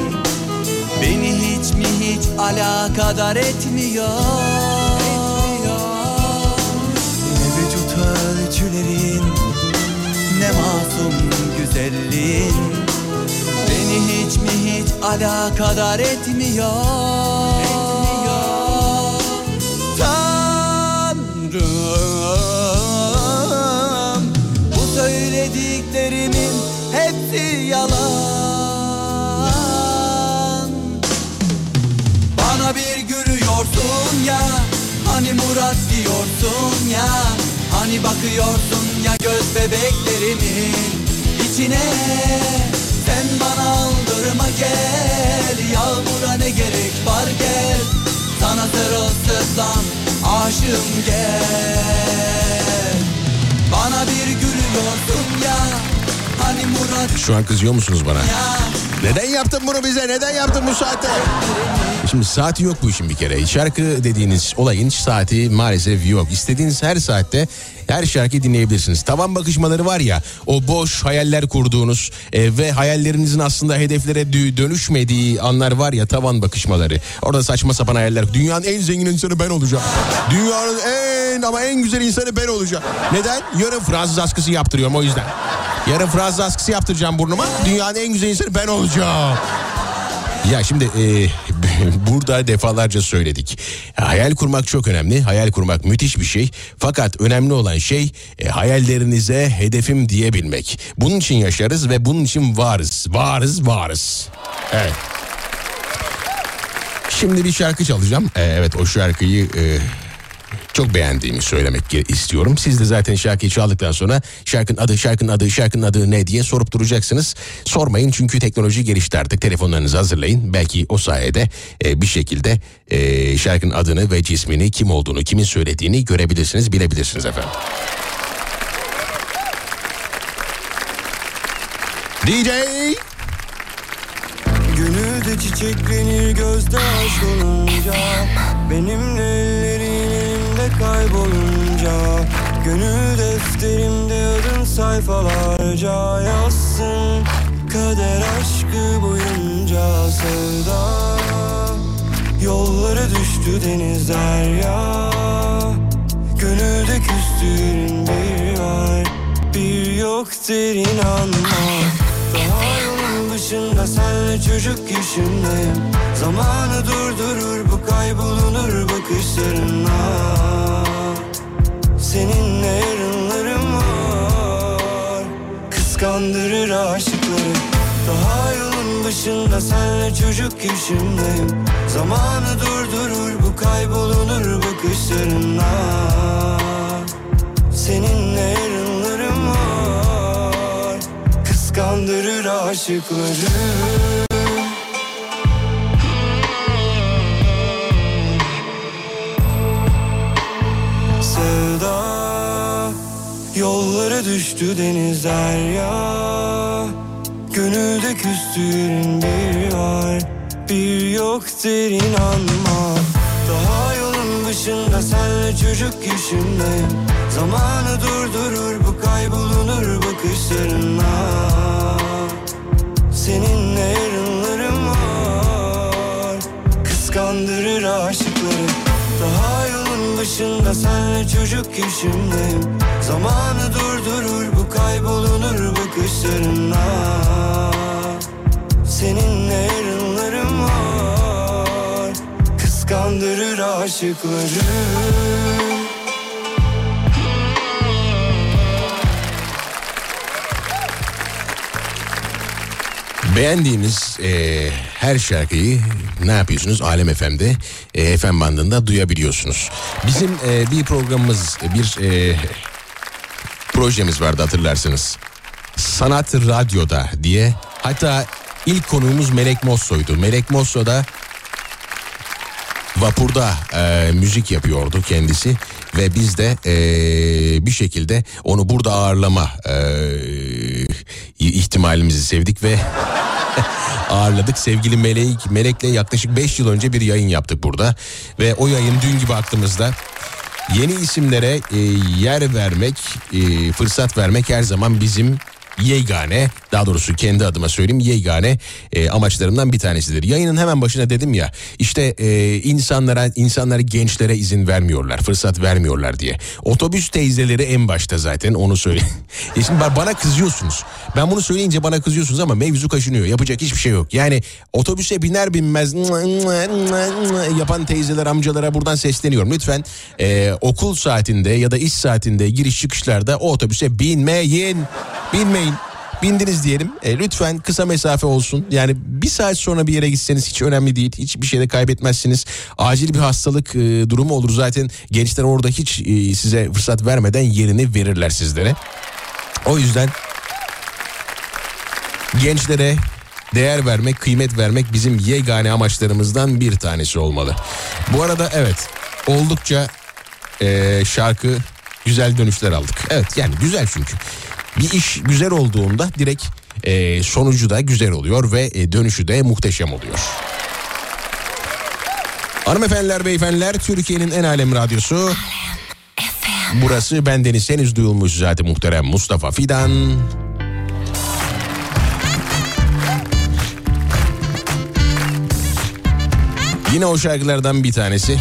Beni hiç mi hiç alakadar etmiyor? Ne vücut ölçülerin Ne masum güzelliğin. Beni hiç mi hiç alakadar etmiyor. Tanrım Bu söylediklerimin hepsi yalan. Bana bir gülüyorsun ya Hani Murat diyorsun ya Hani bakıyorsun ya göz bebeklerimin içine? Sen bana aldırma gel Yağmura ne gerek var gel. Sana sırılsıklam aşığım gel. Bana bir gülüyorsun ya Hani Murat Şu an kızıyor musunuz bana? Neden yaptın bunu bize? Neden yaptın bu saatte? Şimdi saati yok bu işin bir kere. Şarkı dediğiniz olayın saati maalesef yok. İstediğiniz her saatte her şarkıyı dinleyebilirsiniz. Tavan bakışmaları var ya o boş hayaller kurduğunuz e, ve hayallerinizin aslında hedeflere dö- dönüşmediği anlar var ya tavan bakışmaları. Orada saçma sapan hayaller. Dünyanın en zengin insanı ben olacağım. Dünyanın en ama en güzel insanı ben olacağım. Neden? Yarın Fransız askısı yaptırıyorum o yüzden. Yarın Fransız askısı yaptıracağım burnuma. Dünyanın en güzel insanı ben olacağım. Ya şimdi e, burada defalarca söyledik. Hayal kurmak çok önemli. Hayal kurmak müthiş bir şey. Fakat önemli olan şey e, hayallerinize hedefim diyebilmek. Bunun için yaşarız ve bunun için varız. Varız, varız. Evet. Şimdi bir şarkı çalacağım. E, evet o şarkıyı e, çok beğendiğimi söylemek istiyorum. Siz de zaten şarkıyı çaldıktan sonra şarkının adı, şarkının adı, şarkının adı ne diye sorup duracaksınız. Sormayın çünkü teknoloji gelişti artık. Telefonlarınızı hazırlayın. Belki o sayede e, bir şekilde e, şarkının adını ve cismini, kim olduğunu, kimin söylediğini görebilirsiniz, bilebilirsiniz efendim. DJ Gönülde çiçeklenir gözde aşk olunca Benimle kaybolunca Gönül defterimde adın sayfalarca yazsın. Kader aşkı boyunca sevda Yollara düştü denizler ya Gönülde küstüğün bir var Bir yok derin anma Yolun başında senle çocuk yaşındayım. Zamanı durdurur bu kaybolunur bakışlarınla Seninle yarınlarım var. Kıskandırır aşıkları. Daha yolun başında senle çocuk yaşındayım. Zamanı durdurur bu kaybolunur bakışlarınla Seninle Kıskandırır aşıkları. Yollara düştü denizler ya. Gönülde küstüğün bir var. Bir yok derin anma. Daha yolun başında senle çocuk yaşındayım Zamanı durdurur bu kaybolunur bakışlarınla Seninle yarınlarım var. Kıskandırır aşıkları. Daha yolun başında senle çocuk yaşındayım. Zamanı durdurur bu kaybolunur bakışlarınla. Seninle yarınlarım var. Kıskandırır aşıkları Beğendiğiniz e, her şarkıyı ne yapıyorsunuz? Alem FM'de, e, FM bandında duyabiliyorsunuz. Bizim e, bir programımız, bir e, projemiz vardı hatırlarsınız. Sanat Radyo'da diye. Hatta ilk konuğumuz Melek Mosso'ydu. Melek Mosso da vapurda e, müzik yapıyordu kendisi ve biz de e, bir şekilde onu burada ağırlama e, ihtimalimizi sevdik ve ağırladık. Sevgili Melek, Melek'le yaklaşık 5 yıl önce bir yayın yaptık burada ve o yayın dün gibi aklımızda. Yeni isimlere e, yer vermek, e, fırsat vermek her zaman bizim yegane daha doğrusu kendi adıma söyleyeyim yegane e, amaçlarımdan bir tanesidir. Yayının hemen başına dedim ya işte e, insanlara insanlara gençlere izin vermiyorlar fırsat vermiyorlar diye. Otobüs teyzeleri en başta zaten onu söyle. e şimdi bana kızıyorsunuz. Ben bunu söyleyince bana kızıyorsunuz ama mevzu kaşınıyor. Yapacak hiçbir şey yok. Yani otobüse biner binmez yapan teyzeler amcalara buradan sesleniyorum. Lütfen e, okul saatinde ya da iş saatinde giriş çıkışlarda o otobüse binmeyin. Binmeyin bindiniz diyelim. E, lütfen kısa mesafe olsun. Yani bir saat sonra bir yere gitseniz hiç önemli değil. Hiçbir şeyde kaybetmezsiniz. Acil bir hastalık e, durumu olur zaten. Gençler orada hiç e, size fırsat vermeden yerini verirler sizlere. O yüzden gençlere değer vermek, kıymet vermek bizim yegane amaçlarımızdan bir tanesi olmalı. Bu arada evet oldukça e, şarkı güzel dönüşler aldık. Evet yani güzel çünkü. Bir iş güzel olduğunda direkt e, sonucu da güzel oluyor ve e, dönüşü de muhteşem oluyor. Hanımefendiler, beyefendiler, Türkiye'nin en alem radyosu. Burası bendeniz henüz duyulmuş zaten muhterem Mustafa Fidan. Yine o şarkılardan bir tanesi.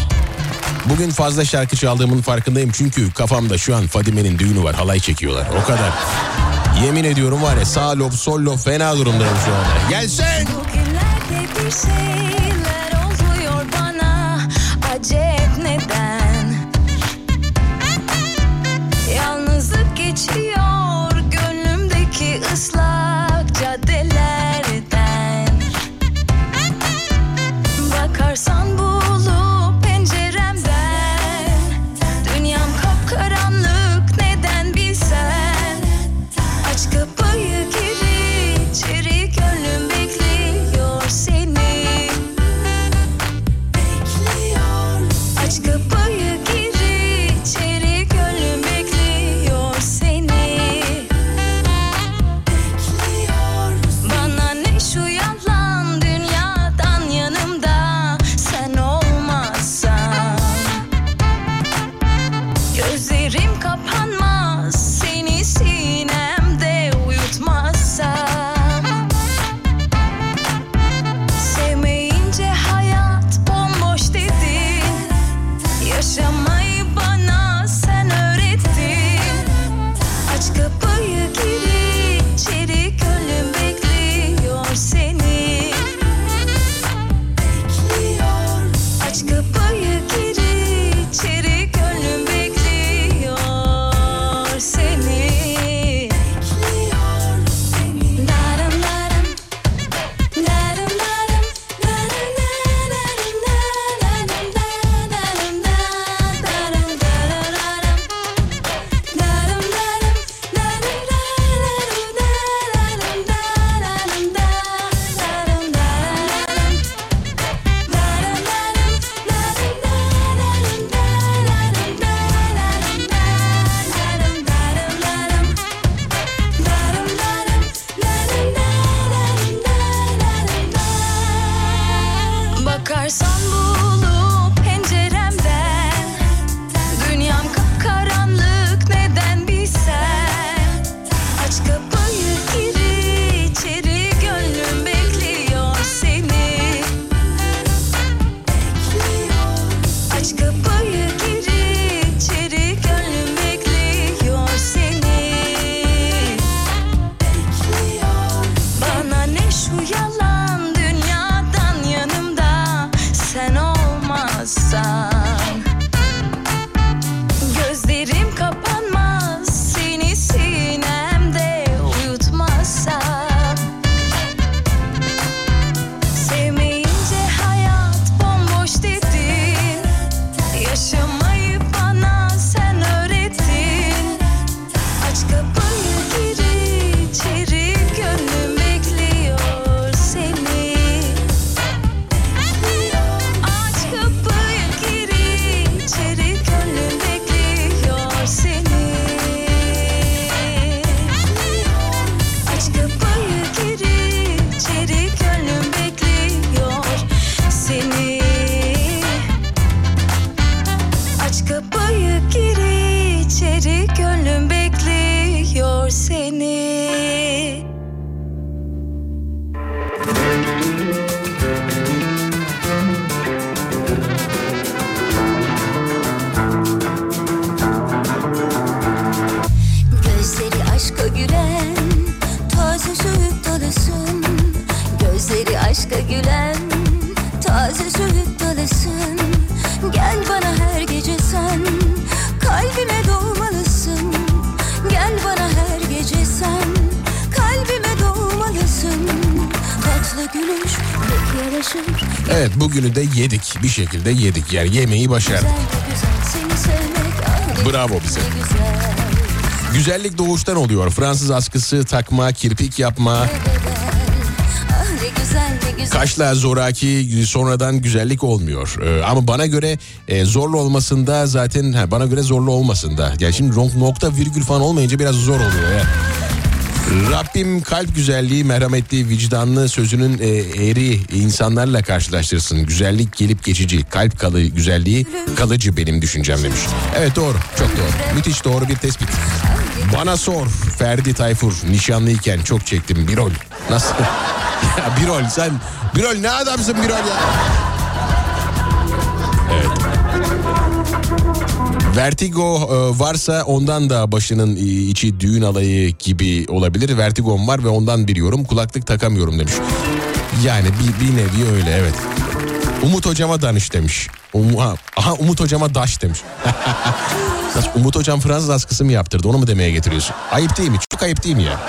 Bugün fazla şarkı çaldığımın farkındayım çünkü kafamda şu an Fadime'nin düğünü var halay çekiyorlar o kadar. Yemin ediyorum var ya sağ lob sol lob fena durumdayım şu anda. Gelsin. Bugünlerde bir şeyler gülüş pek yaraşır Evet bugünü de yedik bir şekilde yedik yani yemeği başardık. Ah Bravo bize. güzel Güzellik doğuştan oluyor. Fransız askısı takma, kirpik yapma, Ah kaşla zoraki sonradan güzellik olmuyor. Ee, ama bana göre e, zorlu olmasında zaten ha, bana göre zorlu olmasında. Yani şimdi nokta virgül falan olmayınca biraz zor oluyor ya. Rabbim kalp güzelliği, merhametli, vicdanlı sözünün e, eri insanlarla karşılaştırsın. Güzellik gelip geçici, kalp kalı güzelliği kalıcı benim düşüncem demiş. Evet doğru, çok doğru. Müthiş doğru bir tespit. Bana sor Ferdi Tayfur nişanlıyken çok çektim bir rol. Nasıl? ya bir rol sen bir rol ne adamsın bir rol ya? Evet. Vertigo e, varsa ondan da başının içi düğün alayı gibi olabilir. Vertigom var ve ondan biliyorum. Kulaklık takamıyorum demiş. Yani bir, bir nevi öyle evet. Umut hocama danış demiş. Um, ha, aha Umut hocama daş demiş. Umut hocam Fransız askısı mı yaptırdı onu mu demeye getiriyorsun? Ayıp değil mi? Çok ayıp değil mi ya?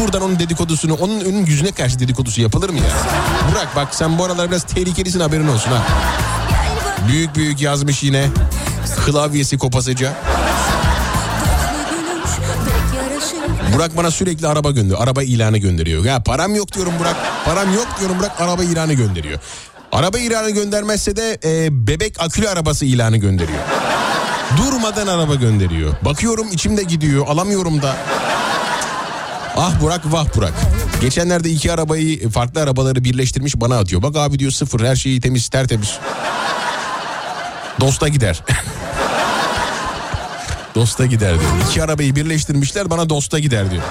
Buradan onun dedikodusunu, onun önün yüzüne karşı dedikodusu yapılır mı ya? Burak bak sen bu aralar biraz tehlikelisin haberin olsun ha. Büyük büyük yazmış yine. Klavyesi kopasıca. Burak bana sürekli araba gönderiyor. Araba ilanı gönderiyor. Ya param yok diyorum Burak. Param yok diyorum Burak. Araba ilanı gönderiyor. Araba ilanı göndermezse de e, bebek akülü arabası ilanı gönderiyor. Durmadan araba gönderiyor. Bakıyorum içimde gidiyor. Alamıyorum da. Ah Burak vah Burak. Geçenlerde iki arabayı farklı arabaları birleştirmiş bana atıyor. Bak abi diyor sıfır her şeyi temiz tertemiz. Dosta gider. dosta gider diyor. İki arabayı birleştirmişler bana dosta gider diyor.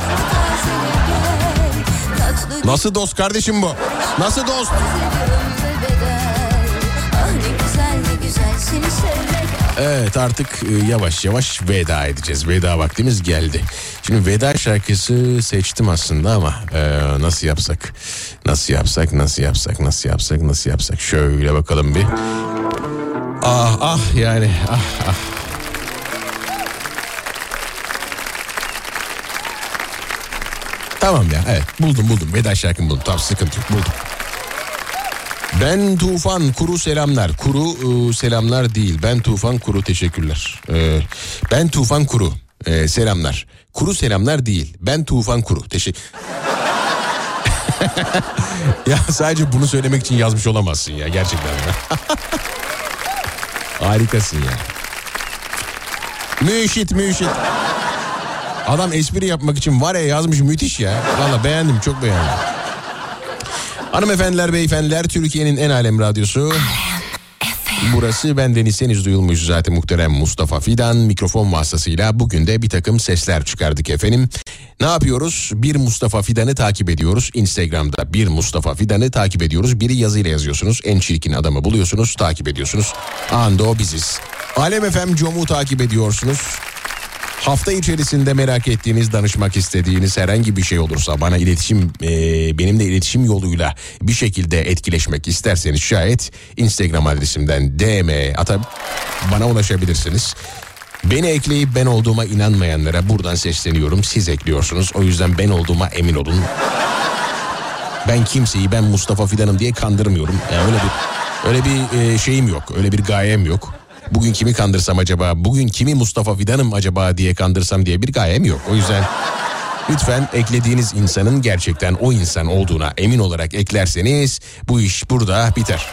Nasıl dost kardeşim bu? Nasıl dost? Evet artık e, yavaş yavaş veda edeceğiz. Veda vaktimiz geldi. Şimdi veda şarkısı seçtim aslında ama e, nasıl yapsak? Nasıl yapsak? Nasıl yapsak? Nasıl yapsak? Nasıl yapsak? Şöyle bakalım bir. Ah ah yani ah ah. Tamam ya evet buldum buldum veda şarkımı buldum tamam sıkıntı yok buldum. Ben Tufan Kuru selamlar. Kuru e, selamlar değil. Ben Tufan Kuru teşekkürler. E, ben Tufan Kuru e, selamlar. Kuru selamlar değil. Ben Tufan Kuru teşekkür. ya sadece bunu söylemek için yazmış olamazsın ya gerçekten. Harikasın ya. Müşit müşit. Adam espri yapmak için var ya yazmış müthiş ya. Valla beğendim çok beğendim. Hanımefendiler beyefendiler Türkiye'nin en alem radyosu. Burası bendeniz henüz duyulmuş zaten muhterem Mustafa Fidan mikrofon vasıtasıyla bugün de bir takım sesler çıkardık efendim. Ne yapıyoruz? Bir Mustafa Fidan'ı takip ediyoruz. Instagram'da bir Mustafa Fidan'ı takip ediyoruz. Biri yazıyla yazıyorsunuz. En çirkin adamı buluyorsunuz, takip ediyorsunuz. Anında o biziz. Alem FM Com'u takip ediyorsunuz. Hafta içerisinde merak ettiğiniz, danışmak istediğiniz herhangi bir şey olursa bana iletişim, e, benimle iletişim yoluyla bir şekilde etkileşmek isterseniz şayet Instagram adresimden DM atıp bana ulaşabilirsiniz. Beni ekleyip ben olduğuma inanmayanlara buradan sesleniyorum. Siz ekliyorsunuz. O yüzden ben olduğuma emin olun. Ben kimseyi ben Mustafa Fidan'ım diye kandırmıyorum. Yani öyle bir öyle bir e, şeyim yok. Öyle bir gayem yok. Bugün kimi kandırsam acaba, bugün kimi Mustafa Fidan'ım acaba diye kandırsam diye bir gayem yok. O yüzden lütfen eklediğiniz insanın gerçekten o insan olduğuna emin olarak eklerseniz bu iş burada biter.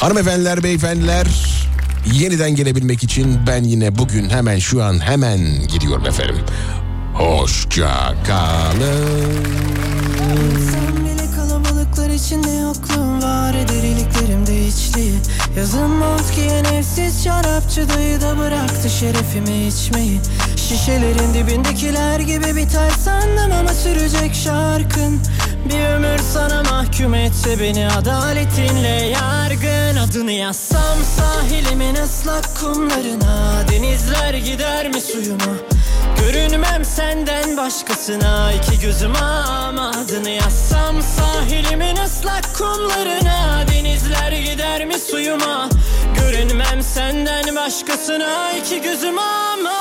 Hanımefendiler, beyefendiler yeniden gelebilmek için ben yine bugün hemen şu an hemen gidiyorum efendim. Hoşça kalın. İçinde yokluğum var Deriliklerimde içliği Yazın mont giyen evsiz şarapçı dayı da bıraktı şerefimi içmeyi. Şişelerin dibindekiler gibi biter sandım ama sürecek şarkın. Bir ömür sana mahkum etse beni adaletinle yargın. Adını yazsam sahilimin ıslak kumlarına Denizler gider mi suyuma Görünmem senden başkasına iki gözüm ama adını yazsam sahilimin ıslak kumlarına Denizler gider mi suyuma? Görünmem senden başkasına iki gözüm ama.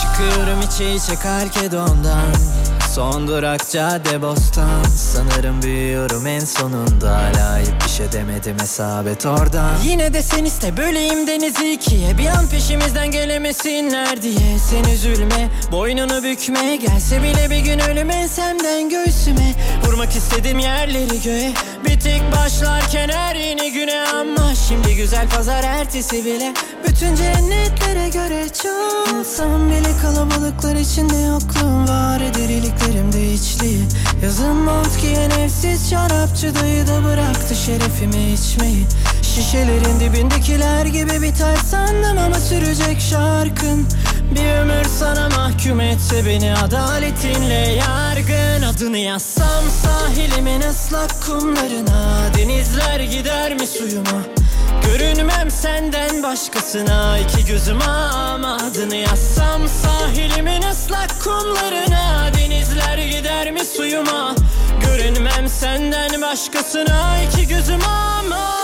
Çıkıyorum içe içe kalkedondan Son durak cadde bostan. Sanırım büyüyorum en sonunda. Hala hiçbir şey demedim hesap et oradan. Yine de sen iste böleyim denizi ikiye. Bir an peşimizden gelemesinler diye. Sen üzülme boynunu bükme. Gelse bile bir gün ölüm ensemden göğsüme. Vurmak istedim yerleri göğe. Bitik başlarken her yeni güne Ama. Şimdi güzel pazar ertesi bile. Bütün cennetlere göre çok. Olsam bile kalabalıklar içinde yokluğum var. Eder iliklerimde içliği Yazın mont giyen şarapçı dayı da bıraktı şerefimi içmeyi. Şişelerin dibindekiler gibi biter sandım ama sürecek şarkın. Bir ömür sana mahkum etse beni adaletinle yargın. Adını yazsam sahilimin ıslak kumlarına Denizler gider mi suyuma Görünmem senden başkasına iki gözüm ama adını yazsam sahilimin ıslak kumlarına Denizler gider mi suyuma? Görünmem senden başkasına iki gözüm ama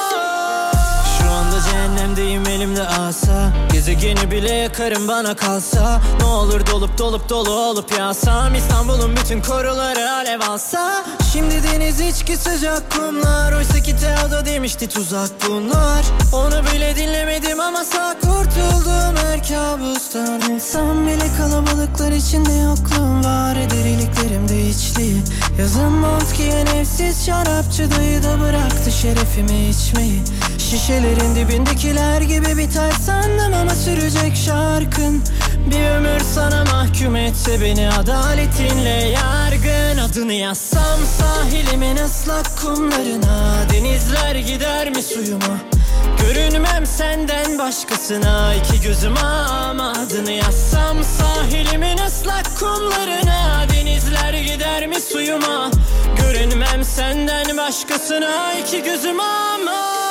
Cehennemdeyim elimde asa. Gezegeni bile yakarım bana kalsa. Ne olur dolup dolup dolu olup yağsam İstanbul'un bütün koruları alev alsa. Şimdi deniz içki sıcak kumlar. Oysa ki Teodo demişti tuzak bunlar. Onu bile dinlemedim ama sağ kurtuldum. Her kabustan Olsam bile kalabalıklar içinde yokluğum var. Eder iliklerimde içliği Yazın mont giyen evsiz şarapçı dayı da bıraktı şerefimi içmeyi. Şişelerin dibindekiler gibi biter sandım ama sürecek şarkın. Bir ömür sana mahkum etse beni adaletinle yargın. Adını yazsam sahilimin ıslak kumlarına. Denizler gider mi suyuma? Görünmem senden başkasına. İki gözüm ama adını yazsam sahilimin ıslak kumlarına. Denizler gider mi suyuma? Görünmem senden başkasına. İki gözüm ama